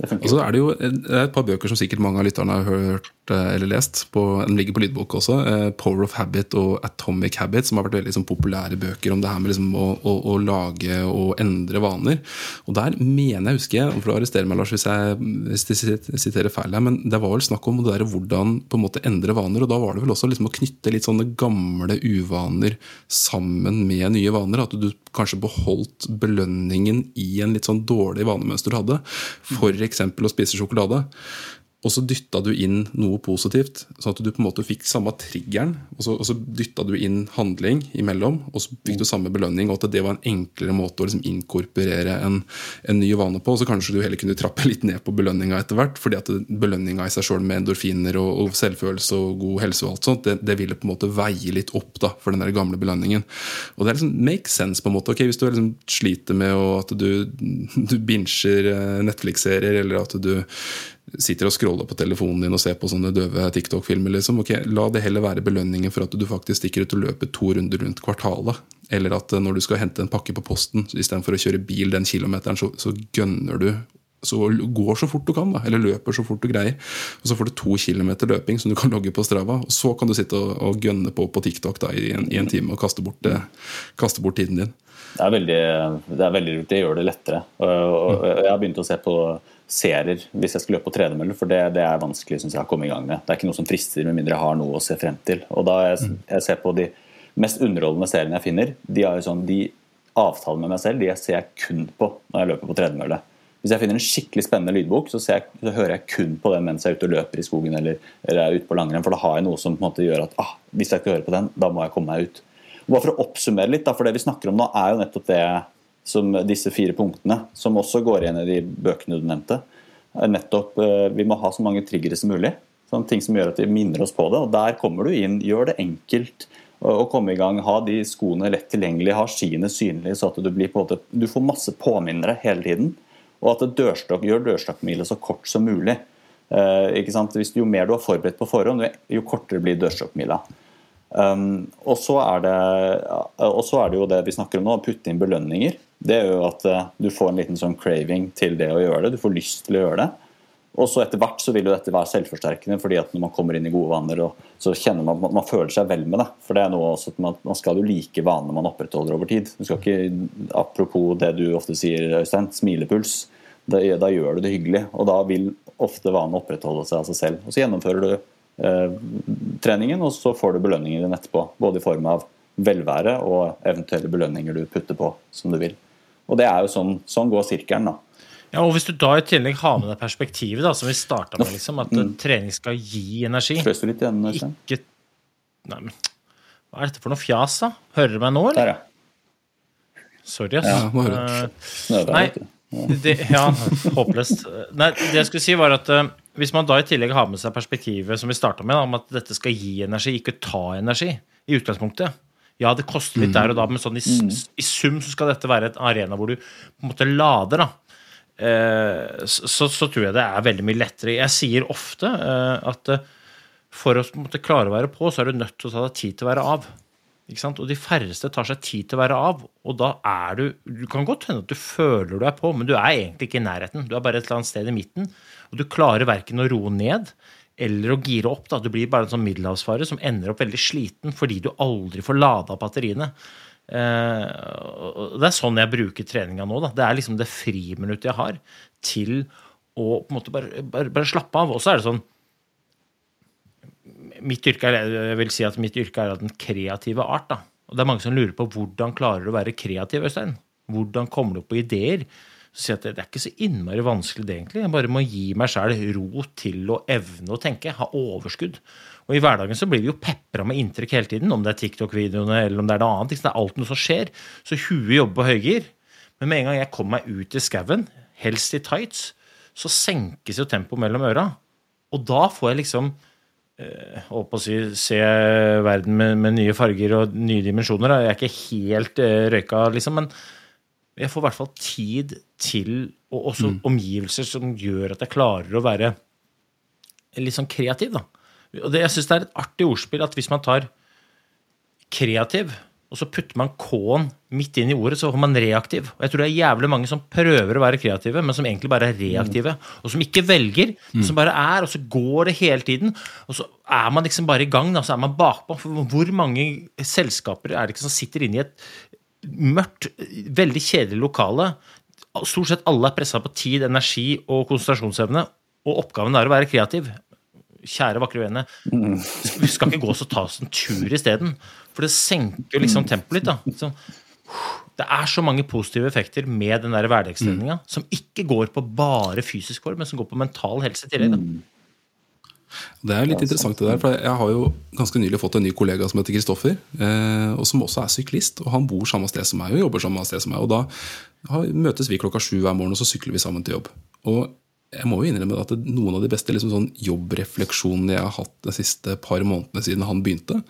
det funker. Og er det jo det er et par bøker som sikkert mange av lytterne har hørt eh, eller lest. På, den ligger på lydbok også. eh, 'Power of Habit' og 'Atomic Habit', som har vært veldig liksom, populære bøker om det her med liksom, å, å, å lage og endre vaner. Og der mener jeg, husker jeg, for å arrestere meg, Lars, hvis jeg siterer feil her, men det var vel snakk om det der hvordan på en måte endre vaner. Og da var det vel også liksom å knytte litt sånne gamle uvaner sammen med nye vaner. At du kanskje beholdt belønningen i en litt sånn dårlig vanemønster du hadde. F.eks. å spise sjokolade. Og så dytta du inn noe positivt, sånn at du på en måte fikk samme triggeren. Og så, og så dytta du inn handling imellom, og så fikk du samme belønning. Og at det var en enklere måte å liksom inkorporere en, en ny vane på. Og så kanskje du heller kunne trappe litt ned på belønninga etter hvert. fordi at belønninga i seg sjøl med endorfiner og, og selvfølelse og god helse og alt sånt, det, det ville på en måte veie litt opp da, for den der gamle belønningen. Og det er liksom make sense, på en måte. ok, Hvis du liksom sliter med å, at du, du binger Netflix-serier, eller at du sitter og scroller på telefonen din og ser på sånne døve TikTok-filmer. liksom, Okay, La det heller være belønningen for at du faktisk stikker ut og løper to runder rundt kvartalet. Eller at eh, når du skal hente en pakke på posten, istedenfor å kjøre bil den kilometeren, så, så gønner du så går så fort du kan, da, eller løper så fort du greier. Og Så får du to kilometer løping som du kan logge på Strava. Og så kan du sitte og, og gønne på på TikTok da, i, en, i en time og kaste bort, eh, kaste bort tiden din. Det er veldig, det er veldig det gjør det lettere. Og, og, og jeg har begynt å se på serier hvis jeg skal løpe på tredemølle, for det, det er vanskelig synes jeg, å komme i gang med. Det er ikke noe som frister, med mindre jeg har noe å se frem til. Og da jeg, jeg ser på de mest underholdende seriene jeg finner, de har jo sånn, de avtaler med meg selv, de ser jeg kun på når jeg løper på tredemølle. Hvis jeg finner en skikkelig spennende lydbok, så, ser jeg, så hører jeg kun på den mens jeg er ute og løper i skogen eller, eller er ute på langrenn, for da har jeg noe som på en måte gjør at ah, hvis jeg ikke hører på den, da må jeg komme meg ut. Og bare For å oppsummere litt, da, for det vi snakker om nå, er jo nettopp det som disse fire punktene, som også går igjen i de bøkene du nevnte. er Nettopp, eh, Vi må ha så mange triggere som mulig. Sånn ting som gjør at vi minner oss på det. og Der kommer du inn. Gjør det enkelt å komme i gang. Ha de skoene lett tilgjengelig, ha skiene synlige, så at du, blir på måte, du får masse påminnere hele tiden. Og at dørstokk, gjør dørstokkmila så kort som mulig. Eh, jo mer du har forberedt på forhånd, jo kortere blir dørstokkmila. Um, og, så er det, og så er det jo det vi snakker om nå, å putte inn belønninger. Det gjør jo at uh, du får en liten sånn craving til det å gjøre det. Du får lyst til å gjøre det. Og så etter hvert så vil jo dette være selvforsterkende, fordi at når man kommer inn i gode vaner, så kjenner man at man føler seg vel med det. For det er noe også at man, man skal jo like vanene man opprettholder over tid. Du skal ikke, Apropos det du ofte sier, Øystein, smilepuls. Da, da gjør du det hyggelig, og da vil ofte vanene opprettholde seg av seg selv. Og så gjennomfører du treningen, og så får du belønninger din etterpå. Både i form av velvære og eventuelle belønninger du putter på som du vil. Og det er jo sånn, sånn går sirkelen, da. Ja, og Hvis du da i tillegg har med deg perspektivet, da, som vi starta med, liksom, at eh, trening skal gi energi litt igjen, Øystein? Ikke Nei, men hva er dette for noe fjas, da? Hører du meg nå, eller? Der, ja. Sorry, ass. Ja. Eh, Nei, det, ja, håpløst. Nei, det jeg skulle si var at eh, Hvis man da i tillegg har med seg perspektivet som vi starta med, da, om at dette skal gi energi, ikke ta energi, i utgangspunktet Ja, det koster litt der og da, men sånn i, s- i sum så skal dette være et arena hvor du på en måte lader. da Eh, så, så tror jeg det er veldig mye lettere. Jeg sier ofte eh, at eh, for å måte klare å være på, så er du nødt til å ta deg tid til å være av. Og de færreste tar seg tid til å være av. Og da er du Du kan godt hende at du føler du er på, men du er egentlig ikke i nærheten. Du er bare et eller annet sted i midten. Og du klarer verken å roe ned eller å gire opp. da. Du blir bare en sånn middelhavsfare som ender opp veldig sliten fordi du aldri får lada batteriene. Eh, det er sånn jeg bruker treninga nå. da. Det er liksom det friminuttet jeg har til å på en måte bare, bare, bare slappe av. Og så er det sånn mitt yrke er, jeg vil si at mitt yrke er av den kreative art. da. Og det er mange som lurer på hvordan klarer du å være kreativ, Øystein? Hvordan kommer du på ideer? Så sier jeg at det, er ikke så innmari vanskelig, det egentlig. Jeg bare må gi meg sjæl ro til å evne å tenke. Ha overskudd. Og i hverdagen så blir vi jo pepra med inntrykk hele tiden, om det er TikTok-videoene eller om det er noe annet. Det er alt noe som skjer. Så huet jobber på høygir. Men med en gang jeg kommer meg ut i skauen, helst i tights, så senkes jo tempoet mellom øra. Og da får jeg liksom eh, holdt på å si, se verden med, med nye farger og nye dimensjoner. Jeg er ikke helt eh, røyka, liksom, men jeg får i hvert fall tid til Og også omgivelser som gjør at jeg klarer å være litt sånn kreativ, da. Og det, jeg syns det er et artig ordspill at hvis man tar kreativ, og så putter man K-en midt inn i ordet, så får man reaktiv. Og jeg tror det er jævlig mange som prøver å være kreative, men som egentlig bare er reaktive. Og som ikke velger, som bare er, og så går det hele tiden. Og så er man liksom bare i gang, da, så er man bakpå. For hvor mange selskaper er det ikke som sitter inne i et mørkt, veldig kjedelig lokale? Stort sett alle er pressa på tid, energi og konsentrasjonsevne, og oppgaven er å være kreativ. Kjære, vakre vene. Vi skal ikke gå og ta oss en tur isteden. For det senker liksom tempoet litt. da. Det er så mange positive effekter med den hverdagstreninga som ikke går på bare fysisk form, men som går på mental helse i tillegg. da. Det er litt interessant det der, for Jeg har jo ganske nylig fått en ny kollega som heter Kristoffer, eh, og som også er syklist. og Han bor samme sted som meg og jobber samme sted som meg. og Da møtes vi klokka sju hver morgen, og så sykler vi sammen til jobb. Og jeg må jo innrømme at Noen av de beste liksom sånn jobbrefleksjonene jeg har hatt de siste par månedene siden han begynte,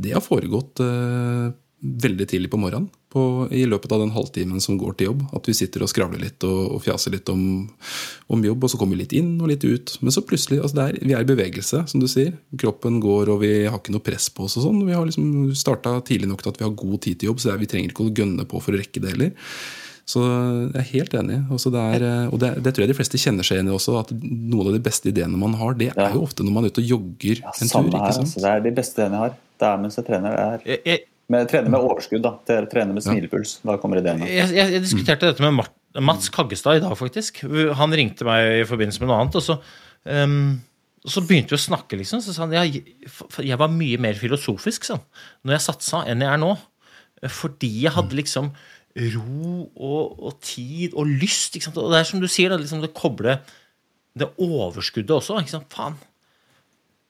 det har foregått eh, veldig tidlig på morgenen. På, I løpet av den halvtimen som går til jobb. At vi sitter og skravler litt og, og fjaser litt om, om jobb, og så kommer vi litt inn og litt ut. Men så plutselig, altså det er, vi er i bevegelse, som du sier. Kroppen går, og vi har ikke noe press på oss. og sånn. Vi har liksom starta tidlig nok til at vi har god tid til jobb, så det er, vi trenger ikke å gønne på for å rekke det heller. Så jeg er helt enig. Altså det er, og det, det tror jeg de fleste kjenner seg igjen i også. At noen av de beste ideene man har, det er jo ofte når man er ute og jogger Ja, en tur. her, altså. Det er de beste ideene jeg har. Det er mens jeg trener. Det er Jeg, jeg, men trene med overskudd, da. Trene med smilepuls. Da kommer ideene. jeg, jeg, jeg diskuterte dette med Mart, Mats Kaggestad i dag, faktisk. Han ringte meg i forbindelse med noe annet. Og så, Um så begynte vi å snakke, liksom. Så sa han jeg, jeg var mye mer filosofisk sånn, når jeg satsa, enn jeg er nå. Fordi jeg hadde liksom ro og, og tid og lyst. Og det er som du sier, det, liksom det koble det overskuddet også. Faen.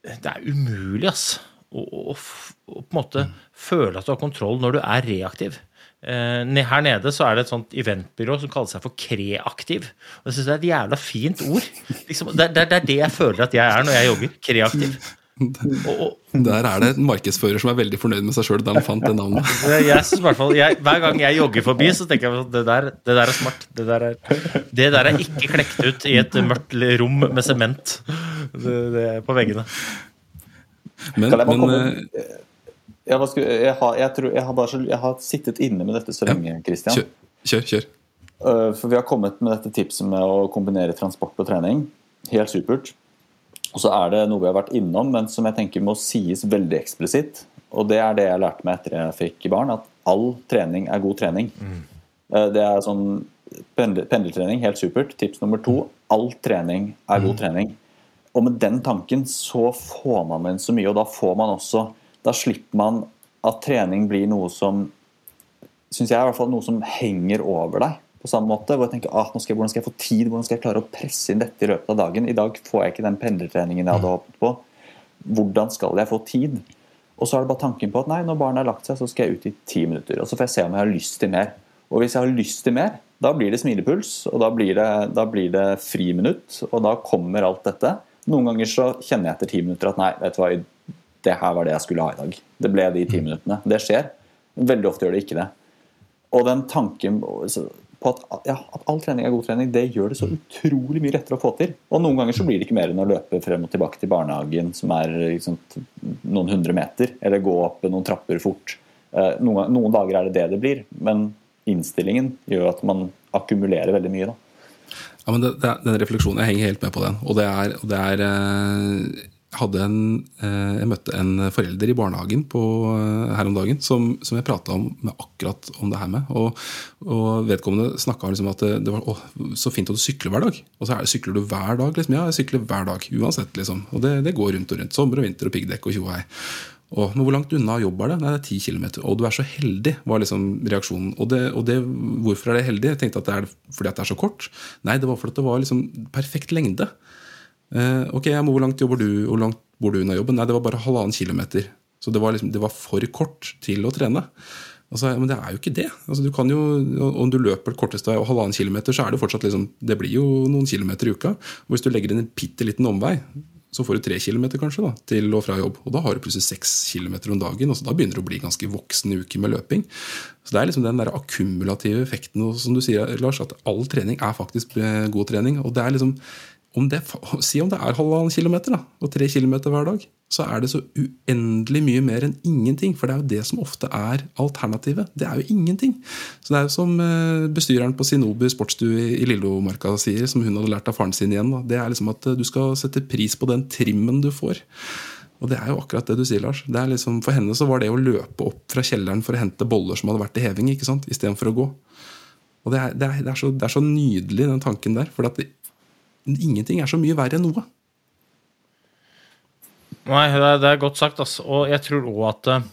Det er umulig, ass. Å, å på en måte føle at du har kontroll når du er reaktiv. Eh, her nede så er det et sånt eventbyrå som kaller seg for Kreaktiv. Og jeg synes Det er et jævla fint ord. Liksom, det, det, det er det jeg føler at jeg er når jeg jogger. Kreaktiv. Og, og, Der er det en markedsfører som er veldig fornøyd med seg sjøl da han fant det navnet. jeg, synes i hvert fall, jeg, Hver gang jeg jogger forbi, så tenker jeg at det der, det der er smart. Det der er, det der er ikke klekt ut i et mørkt rom med sement på veggene. Men, jeg men eh, jeg, skulle- jeg, har, jeg, tror, jeg, har bare så, jeg har sittet inne med dette så Ja. lenge, Christian. kjør, kjør. kjør. Uh, For vi har kommet med dette tipset med å kombinere transport og trening. Helt supert. Og så er det noe vi har vært innom, men som jeg tenker må sies veldig eksplisitt. Og det er det jeg lærte meg etter jeg fikk barn, at all trening er god trening. Uh, Det er sånn pendel, pendeltrening, helt supert. Tips nummer to, all trening er god trening. Og med den tanken så får man inn så mye, og da får man også Da slipper man at trening blir noe som synes jeg i hvert fall noe som henger over deg på samme måte. Hvor jeg tenker ah, skal jeg, hvordan skal jeg få tid, hvordan skal jeg klare å presse inn dette i løpet av dagen. I dag får jeg ikke den pendlertreningen jeg hadde håpet på. Hvordan skal jeg få tid? Og så er det bare tanken på at nei, når barnet har lagt seg, så skal jeg ut i ti minutter. Og så får jeg se om jeg har lyst til mer. Og hvis jeg har lyst til mer, da blir det smilepuls, og da blir det, da blir det friminutt, og da kommer alt dette. Noen ganger så kjenner jeg etter ti minutter at nei, vet du hva, det her var det jeg skulle ha i dag. Det ble de ti minuttene. Det skjer. Veldig ofte gjør det ikke det. Og den tanken på at, ja, at all trening er god trening, det gjør det så utrolig mye lettere å få til. Og noen ganger så blir det ikke mer enn å løpe frem og tilbake til barnehagen, som er liksom, noen hundre meter, eller gå opp noen trapper fort. Eh, Noen, noen dager er det det det blir, men innstillingen gjør at man akkumulerer veldig mye. da. Ja, men det, det, den refleksjonen, Jeg henger helt med på den. Og det er, og det er eh, en, eh, jeg møtte en forelder i barnehagen på, eh, her om dagen som, som jeg prata om med akkurat om det her med. Og, og vedkommende snakka liksom at det, det var å, så fint at du sykler hver dag. Og så er sykler du hver dag? Liksom. Ja, jeg sykler hver dag. Uansett, liksom. Og det, det går rundt og rundt. Sommer og vinter og piggdekk og tjo og men hvor langt unna jobb er det? Nei, det er ti kilometer. Og du er så heldig, var liksom reaksjonen. Og, det, og det, hvorfor er det heldig? Jeg tenkte at det er fordi det er så kort. Nei, det var fordi det var liksom perfekt lengde. Eh, ok, men hvor langt jobber du, hvor langt bor du unna jobben? Nei, det var bare halvannen kilometer. Så det var, liksom, det var for kort til å trene. Altså, men det er jo ikke det. Altså, du kan jo, om du løper korteste vei og halvannen kilometer, så er det fortsatt liksom, det blir jo noen kilometer i uka. Og hvis du legger inn en bitte liten omvei, så får du tre kilometer kanskje da, til og fra jobb. Og da har du plutselig seks kilometer om dagen. og så Da begynner du å bli ganske voksne uker med løping. Så Det er liksom den der akkumulative effekten og som du sier, Lars, at all trening er faktisk eh, god trening. og det er liksom om det, Si om det er halvannen kilometer da, og tre kilometer hver dag. så er det så uendelig mye mer enn ingenting. For det er jo det som ofte er alternativet. Det er jo ingenting. Så det er jo som eh, bestyreren på Sinobu sportsstue i Lillomarka sier, som hun hadde lært av faren sin igjen. Da. Det er liksom at eh, du skal sette pris på den trimmen du får. Og det er jo akkurat det du sier, Lars. Det liksom, for henne så var det å løpe opp fra kjelleren for å hente boller som hadde vært i heving, ikke sant? istedenfor å gå. Og det er, det, er, det, er så, det er, så, nydelig, den tanken der. For at ingenting er så mye verre enn noe. Nei, det er, godt sagt. Altså. Og jeg tror òg at eh,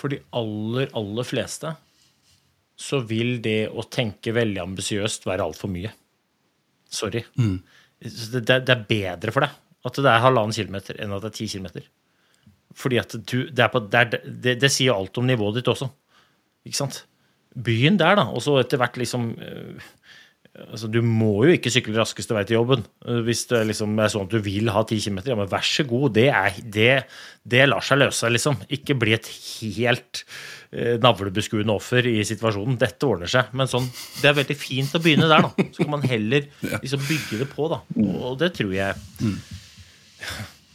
for de aller, aller fleste så vil det å tenke veldig ambisiøst være altfor mye. Sorry. Mm. Det, det, er bedre for deg at det er halvannen kilometer enn at det er ti kilometer. Fordi at du, det, på, det, det, det, sier alt om nivået ditt også. Ikke sant? Byen der, da. Og så etter hvert liksom øh, altså, Du må jo ikke sykle raskeste vei til jobben øh, hvis det liksom er sånn at du vil ha 10 km. Ja, men vær så god. Det, er, det, det lar seg løse, liksom. Ikke bli et helt eh, navlebeskuende offer i situasjonen. Dette ordner seg. Men sånn, det er veldig fint å begynne der, da. Så kan man heller liksom bygge det på, da. Og det tror jeg mm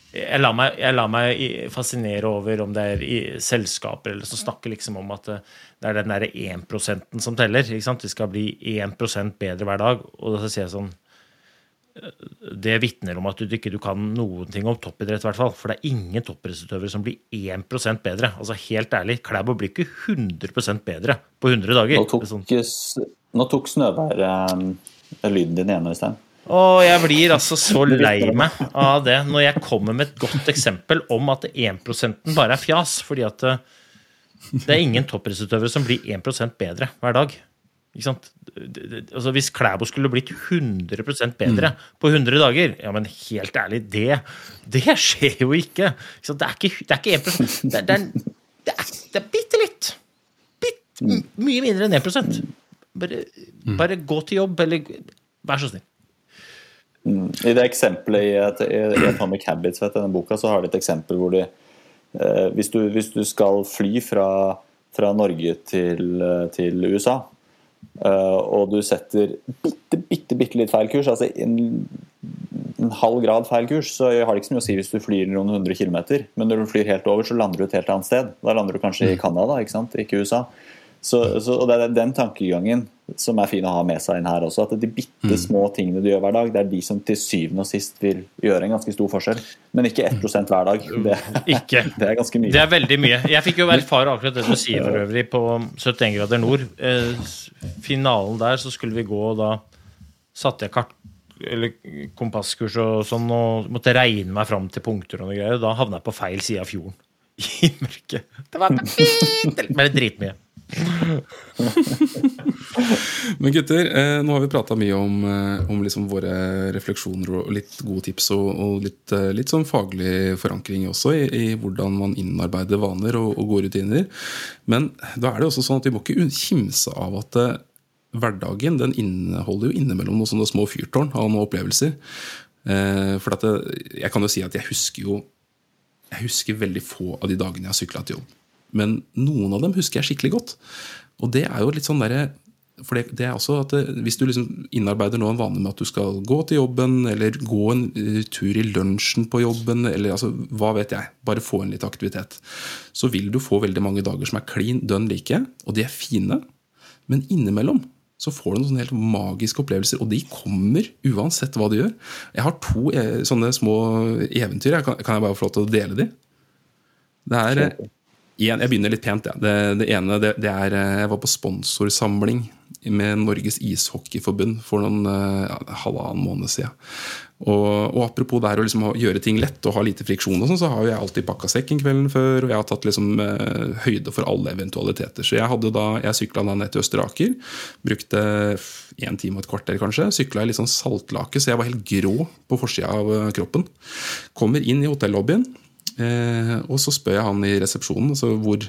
jeg lar, meg, jeg lar meg fascinere over om det er i selskaper eller som snakker liksom om at eh, det er den derre 1 som teller. Vi skal bli 1% bedre hver dag. Og da sier jeg sånn eh, Det vitner om at du ikke du kan noen ting om toppidrett, i hvert fall. For det er ingen toppidrettsutøvere som blir 1% bedre. Altså Helt ærlig, Klæbo blir ikke 100% bedre på 100 dager. Nå tok, sånn. nå tok Snøberg eh, lyden din igjen, Øystein. Og jeg blir altså så lei meg av det når jeg kommer med et godt eksempel om at 1% bare er fjas. Fordi at eh, det er ingen toppidrettsutøvere som blir 1% bedre hver dag. Altså Hvis Klæbo skulle blitt 100% bedre på 100 dager Ja, men helt ærlig, det, det skjer jo ikke. Det er ikke, det er ikke 1 Det er, det er, det er, det er bitte litt. Bitt, mye mindre enn 1% bare, bare gå til jobb, eller vær så snill. Mm. I det eksempelet i, et, i Atomic Habits, vet, denne boka, så har de et eksempel hvor de eh, hvis, du, hvis, du, skal fly fra, fra Norge til, til USA, eh, og du setter bitte, bitte, bitte litt feil kurs, altså en, en, halv grad feil kurs, så har det ikke så mye å si hvis du flyr noen hundre kilometer. Men når du flyr helt over, så lander du et helt annet sted. Da lander du kanskje i mm. Canada, ikke sant? ikke USA. Så, så, og Det er den tankegangen som er fin å ha med seg inn her også. At de bitte mm. små tingene du gjør hver dag, det er de som til syvende og sist vil gjøre en ganske stor forskjell. Men ikke 1 hver dag. Det, ikke. det er ganske mye. Det er veldig mye. Jeg fikk jo erfare akkurat det du sier for øvrig på 71 grader nord. Eh, finalen der så skulle vi gå, og da satte jeg kart eller kompasskurs og sånn, og måtte regne meg fram til punkter og noe greier. Da havna jeg på feil side av fjorden. I mørket. Det var litt dritmye. Men gutter, eh, nå har vi prata mye om, eh, om liksom våre refleksjoner og litt gode tips og, og litt, eh, litt, sånn faglig forankring også i, i hvordan man innarbeider vaner og, og, gode rutiner. Men da er det også sånn at vi må ikke kimse av at eh, hverdagen den inneholder jo innimellom noen sånne små fyrtårn av noen opplevelser. Eh, for det, jeg kan jo si at jeg husker jo jeg husker veldig få av de dagene jeg har sykla til jobb. Men noen av dem husker jeg skikkelig godt. Og det er jo litt sånn der, for det, det, er også at det, Hvis du liksom innarbeider nå en vane med at du skal gå til jobben, eller gå en uh, tur i lunsjen på jobben, eller altså, hva vet jeg, bare få en litt aktivitet, så vil du få veldig mange dager som er klin dønn like, og de er fine. Men innimellom så får du noen helt magiske opplevelser, og de kommer uansett hva du gjør. Jeg har to eh, sånne små eventyr. Kan jeg bare få lov til å dele de? Det er en, Jeg begynner litt pent. Ja. Det, det ene det, det, er eh, Jeg var på sponsorsamling med Norges ishockeyforbund for noen ja, halvannen måned siden. Og, og, apropos det å liksom gjøre ting lett og ha lite friksjon, og sånn, så har jo jeg alltid pakka sekken kvelden før. Og jeg har tatt liksom, eh, høyde for alle eventualiteter. Så jeg hadde da, jeg sykla ned til Østeraker. Brukte én time og et kvarter, kanskje. Sykla i litt sånn saltlake, så jeg var helt grå på forsida av eh, kroppen. Kommer inn i hotellobbyen. Eh, og så spør jeg han i resepsjonen altså, hvor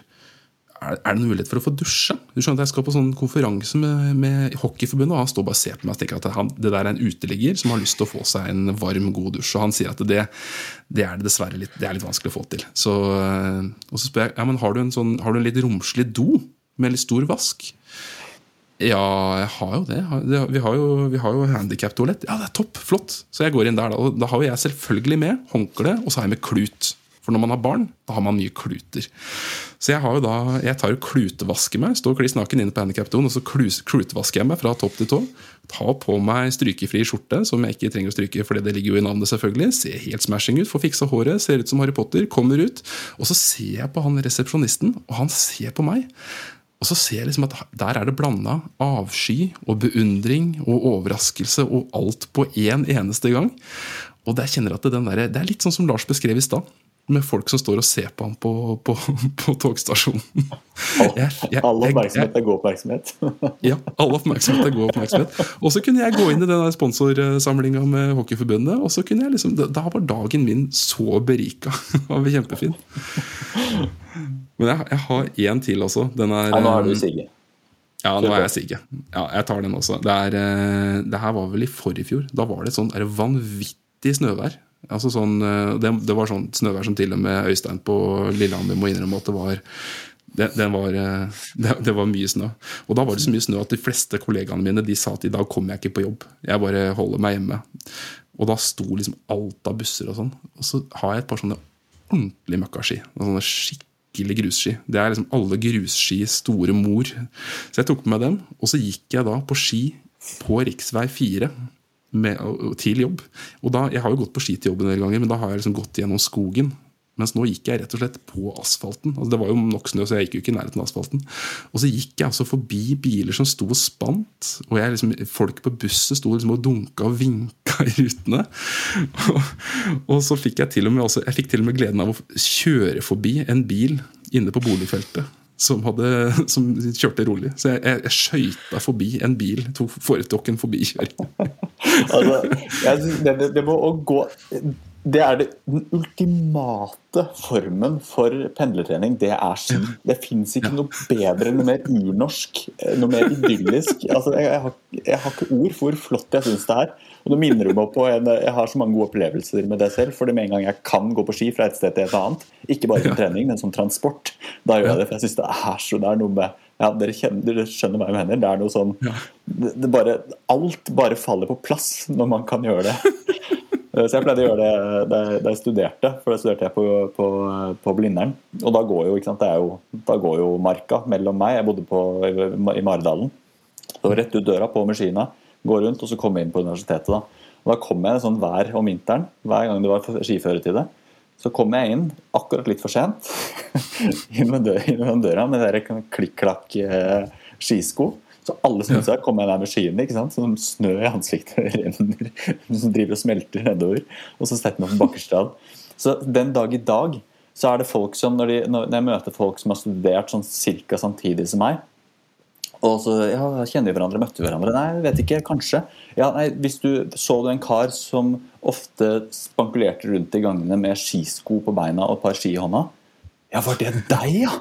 er, det noen mulighet for å få dusje. Du skjønner at Jeg skal på sånn konferanse med, med Hockeyforbundet, og han står bare og ser på meg og tenker at han, det der er en uteligger som har lyst til å få seg en varm, god dusj. Og han sier at det, det er det dessverre litt, det er litt vanskelig å få til. Så, og så spør jeg ja, men har du en, sånn, har du en litt romslig do med litt stor vask. Ja, jeg har jo. Det- Vi har jo, vi har jo handikap-toalett. Ja, det er topp! Flott! Så jeg går inn der, da. Og da har jo jeg selvfølgelig med håndkle, og så har jeg med klut. For når man har barn, da har man mye kluter. Så jeg har jo da, jeg tar jo klutevasker meg, står kliss naken inne på handikap-doen, og så klutevasker jeg meg fra topp til tå. Tar på meg strykefri skjorte, som jeg ikke trenger å stryke, fordi det ligger jo i navnet, selvfølgelig. Ser helt smashing ut, får fiksa håret, ser ut som Harry Potter, kommer ut. Og så ser jeg på han resepsjonisten, og han ser på meg. Og så ser jeg liksom at der er det blanda avsky og beundring og overraskelse og alt på én eneste gang. Og der kjenner jeg at den der, Det er litt sånn som Lars beskrev i stad. Med folk som står og ser på ham på, på, på togstasjonen. All oppmerksomhet er god oppmerksomhet. ja, all oppmerksomhet er god oppmerksomhet. Og så kunne jeg gå inn i den sponsorsamlinga med Hockeyforbundet, og så kunne jeg liksom, da- var dagen min så berika. Det var kjempefin. Men jeg, jeg har én til også. Den er, Ja, nå er du eh, Sigge. Ja, nå er jeg Sigge. Ja, jeg tar den også. Det, er, eh, det her var vel i forrige fjor. Da var det et sånt er vanvittig snøvær. Altså sånn, eh, det, det var sånn snøvær som til og med Øystein på Lillehammer må innrømme at det var det, det, var, eh, det, var mye snø. Og da var det så mye snø at de fleste kollegaene mine de sa at i dag kommer jeg ikke på jobb. Jeg bare holder meg hjemme. Og da sto liksom alt av busser og sånn. Og så har jeg et par sånne ordentlige møkkaski. Sånne skikkelig grusski. Det er liksom alle grusskis store mor. Så jeg tok med meg dem, og så gikk jeg da på ski på rv. 4 med, til jobb. Og da, Jeg har jo gått på ski til jobb en del ganger, men da har jeg liksom gått gjennom skogen. Mens nå gikk jeg rett og slett på asfalten. Altså Det var jo nok snø, så jeg gikk jo ikke i nærheten av asfalten. Og så gikk jeg altså forbi biler som sto og spant. Og jeg liksom, folk på bussen sto liksom og dunka og vinka i rutene. Og, så fikk jeg til og med også, jeg fikk til og med gleden av å kjøre forbi en bil inne på boligfeltet. Som, hadde, som kjørte rolig. Så jeg, jeg, jeg skøyta forbi en bil. Tok, foretok en forbikjøring. Altså, det, det, det må gå Det er det, den ultimate formen for pendlertrening. Det er ski. Det fins ikke noe bedre, noe mer urnorsk, eh, noe mer idyllisk. Altså, jeg, jeg, har, jeg har ikke ord for hvor flott jeg syns det er. Og det minner meg på en, Jeg har så mange gode opplevelser med det selv. For det med en gang jeg kan gå på ski fra et sted til et annet, ikke bare som trening, men som transport, da gjør jeg det. For jeg syns det er så det er noe med ja, dere, kjenner, dere skjønner hva jeg mener. Det er noe sånn det, det bare, Alt bare faller på plass når man kan gjøre det. Eh, Så jeg pleide å gjøre det da jeg, studerte, for da studerte jeg på, på, på Blindern. Og da går jo, jo, da går jo marka mellom meg. Jeg bodde på, i, Maridalen. Så rett ut døra på med skiene, gå rundt og så komme inn på universitetet. Da Og da kom jeg sånn hver om vinteren, hver gang det var skiføretid. Så kom jeg inn akkurat litt for sent inn med døra, med døra klikk-klakk eh, skisko. Så alle som jeg kommer der med skiene, ikke sant? som snø i ansiktet renner, som driver og smelter nedover. Og så setter man på bakerste. Så den dag i dag så er det folk som, når, de, når jeg møter folk som har studert sånn cirka samtidig som meg, og så ja, kjenner vi hverandre, møtte vi hverandre? Nei, vet ikke, kanskje. Ja, nei, hvis du Så du en kar som ofte spankulerte rundt i gangene med skisko på beina og et par ski i hånda? Ja, var det deg, ja?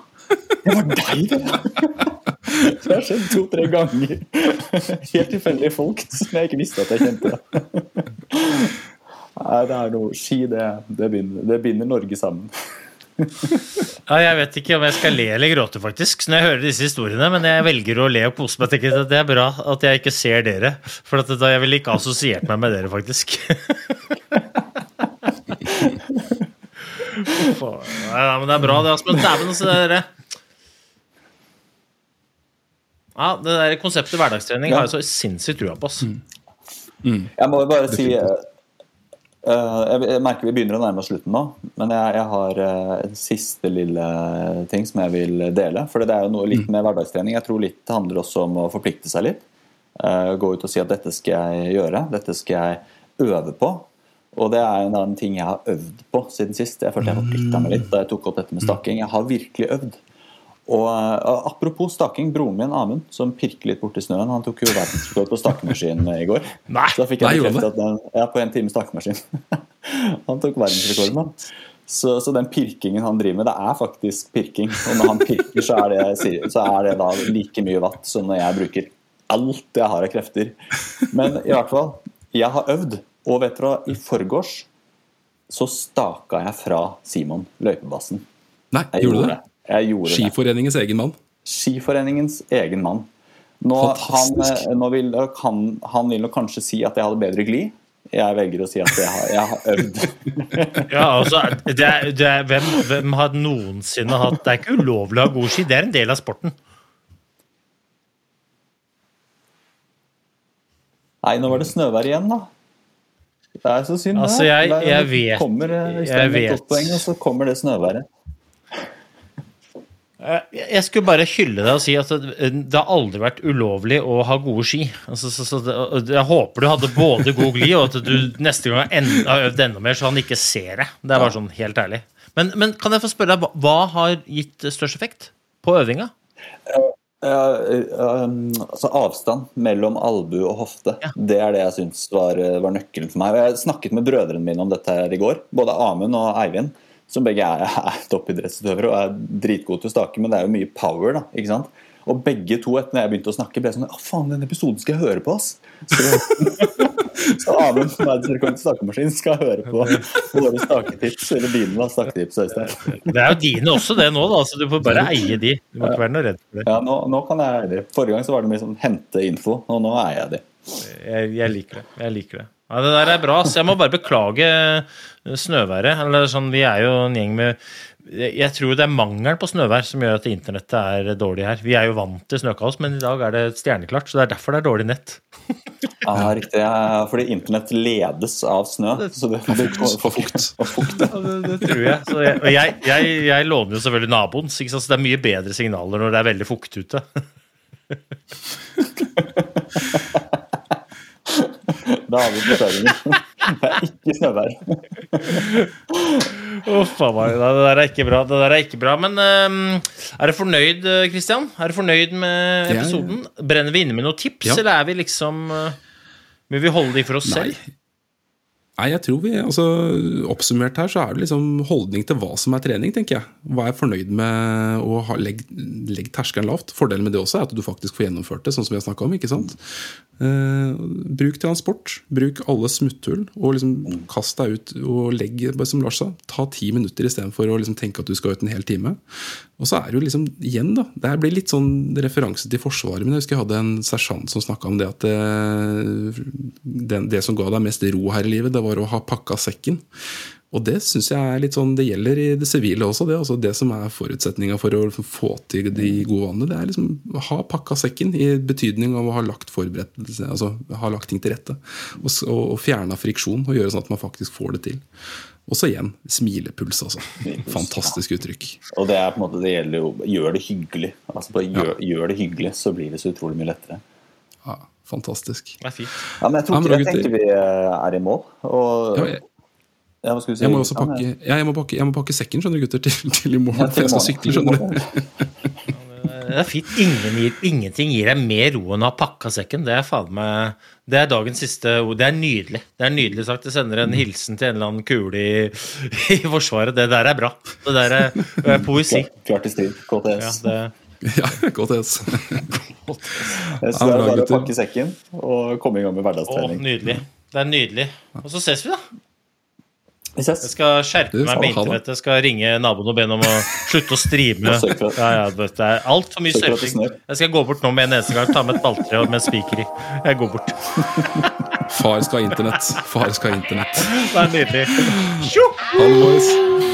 Det var deg, det! Det har skjedd to-tre ganger. Helt tilfeldige folk som jeg ikke visste at jeg kjente. Nei, det er noe Ski, det, det, binder, det binder Norge sammen. Ja, jeg vet ikke om jeg skal le eller gråte, faktisk, når jeg hører disse historiene, men jeg velger å le og kose meg. Tenker at Det er bra at jeg ikke ser dere, for da jeg ville ikke assosiert meg med dere, faktisk. Nei, men det er bra, det. Aspen. Dæven, altså, det der ja, Det der konseptet hverdagstrening har jeg så sinnssykt trua på. Mm. Jeg må bare si eh, eh, jeg, jeg merker vi begynner å nærme oss slutten nå, men jeg, jeg har uh, en siste lille ting som jeg vil dele. For det er jo noe litt med hverdagstrening. Jeg tror litt det handler også om å forplikte seg litt. Uh, gå ut og si at dette skal jeg gjøre, dette skal jeg øve på. Og det er en annen ting jeg har øvd på siden sist. Jeg følte jeg forplikta meg litt da jeg tok opp dette med stakking. Jeg har virkelig øvd. Og uh, Apropos staking, broren min Amund, som pirker litt borti snøen, han tok jo verdensrekord på stakemaskin i går. Nei, Så da fikk jeg bekreftet at den, ja, på en time stakemaskin. han tok verdensrekorden, han. Så, så den pirkingen han driver med, det er faktisk pirking. Og når han pirker, så er det, så er det da like mye watt som når jeg bruker alt jeg har av krefter. Men i hvert fall, jeg har øvd. Og vet dere i forgårs så staka jeg fra Simon, løypebassen. Nei, Jeg gjorde du det? Gjorde det. Skiforeningens egen mann. Skiforeningens egen mann. Nå, han, Fantastisk. eh, nå vil, han, han vil nok kanskje si at jeg hadde bedre glid. Jeg velger å si at jeg har, jeg har øvd. Ja, altså, det er, det er, hvem, hvem har noensinne hatt Det er ikke ulovlig å ha god ski, det er en del av sporten. Nei, nå var det snøvær igjen, da. Det er så synd. Altså, jeg- jeg vet- kommer, eh, jeg vet. poeng, og så kommer det snøværet. Eh, Jeg skulle bare hylle deg og si at det, har aldri vært ulovlig å ha gode ski. Altså, så, så jeg håper du hadde både god glid, og at du neste gang har øvd enda mer, så han ikke ser det. Det er bare sånn helt ærlig. Men, men kan jeg få spørre deg, hva- har gitt størst effekt på øvinga? Uh, uh, um, altså avstand mellom albu og hofte. Ja. Det er det jeg syns var, var nøkkelen for meg. Jeg snakket med brødrene mine om dette her i går. Både Amund og Eivind, som begge er, er toppidrettsutøvere og er dritgode til å stake, men det er jo mye power, da. ikke sant? Og begge to, etter når jeg begynte å snakke, ble sånn Å, faen, den episoden skal jeg høre på, ass! Så, så Amund, er i stakemaskin, skal høre på våre staketips, eller dine da, staketips, Øystein. Det er jo dine også, det nå, da, så du får bare eie de. Du må ikke være noe redd for det. Ja, nå, nå kan jeg eie de. Forrige gang så var det mye sånn hente info, og nå eier jeg de. Jeg, jeg liker det. Jeg liker det. Ja, det der er bra. Så jeg må bare beklage eh, snøværet. Eller sånn, vi er jo en gjeng med jeg tror det er mangelen på snøvær som gjør at internettet er dårlig her. Vi er jo vant til snøkaos, men i dag er det stjerneklart, så det er derfor det er dårlig nett. Ja, riktig. Ja, fordi internett ledes av snø. Så det, For fukt. og fukt. Ja, det, det tror jeg. Så jeg og jeg, jeg, jeg låner jo selvfølgelig naboens, så det er mye bedre signaler når det er veldig fukt ute. Da har vi forklaringen. Det er ikke snøvær. Uff a meg. Det der er ikke bra. Det der er ikke bra. Men øhm, er du fornøyd, Kristian? Er du fornøyd med episoden? Brenner vi inne med noen tips, Ja. eller er vi liksom øh, Vil vi holde de for oss Nei. selv? Nei, jeg tror vi, altså Oppsummert her så er det liksom holdning til hva som er trening, tenker jeg. Hva er fornøyd med å ha, legg, legg terskelen lavt. Fordelen med det også er at du faktisk får gjennomført det, sånn som vi har snakka om. ikke sant? Eh, bruk transport. Bruk alle smutthull. Og liksom kast deg ut og legg, som Lars sa, ta ti minutter istedenfor å liksom tenke at du skal ut en hel time. Og så er det jo liksom, igjen da, det her blir litt sånn referanse til Forsvaret, men jeg husker jeg hadde en sersjant som snakka om det at det, det, det som ga deg mest ro her i livet, det var å ha pakka sekken. Og det syns jeg er litt sånn, det gjelder i det sivile også. Det altså det som er forutsetninga for å få til de gode vanene, det er liksom å ha pakka sekken i betydning av å ha lagt forberedelse, altså ha lagt ting til rette. Og, og, og fjerna friksjon, og gjøre sånn at man faktisk får det til. Og så igjen smilepuls, altså. Fantastisk uttrykk. Og det er på en måte, det gjelder jo gjør det hyggelig. Altså bare gjør, gjør det hyggelig, så blir det så utrolig mye lettere. Ja, fantastisk. Det er fint. Ja, men jeg, tror Ja, men ikke, jeg tenker vi eh, er i mål. Og, Ja, jeg, ja, si? jeg må også Ja, pakke, men- ja, jeg må pakke, jeg må pakke sekken skjønner du gutter, til, til i morgen. For jeg skal sykle, skjønner du. Det er fint. Ingen gir, ingenting gir deg mer ro enn å ha pakka sekken. Det er faen meg Det er dagens siste ord. Det er nydelig. Det er nydelig sagt. Jeg sender en hilsen til en eller annen kule i, i Forsvaret. Det der er bra. Det der er, er poesi. Klart i strid. Ja, KTS. det, Ja, godt hes. Så Ja, det er bare å pakke sekken og komme i gang med å, hverdagstrening. nydelig. Det er nydelig. Og så ses vi, da. Vi ses. Jeg skal skjerpe Du, meg med internettet. Jeg skal ringe naboen og be ham om å slutte å streame. Ja, ja, det er altfor mye surfing. Jeg skal gå bort nå med en eneste gang. Ta med et balltre og med spiker i. Jeg går bort. Far skal ha internett. Far skal ha internett. Det er nydelig. Tjo!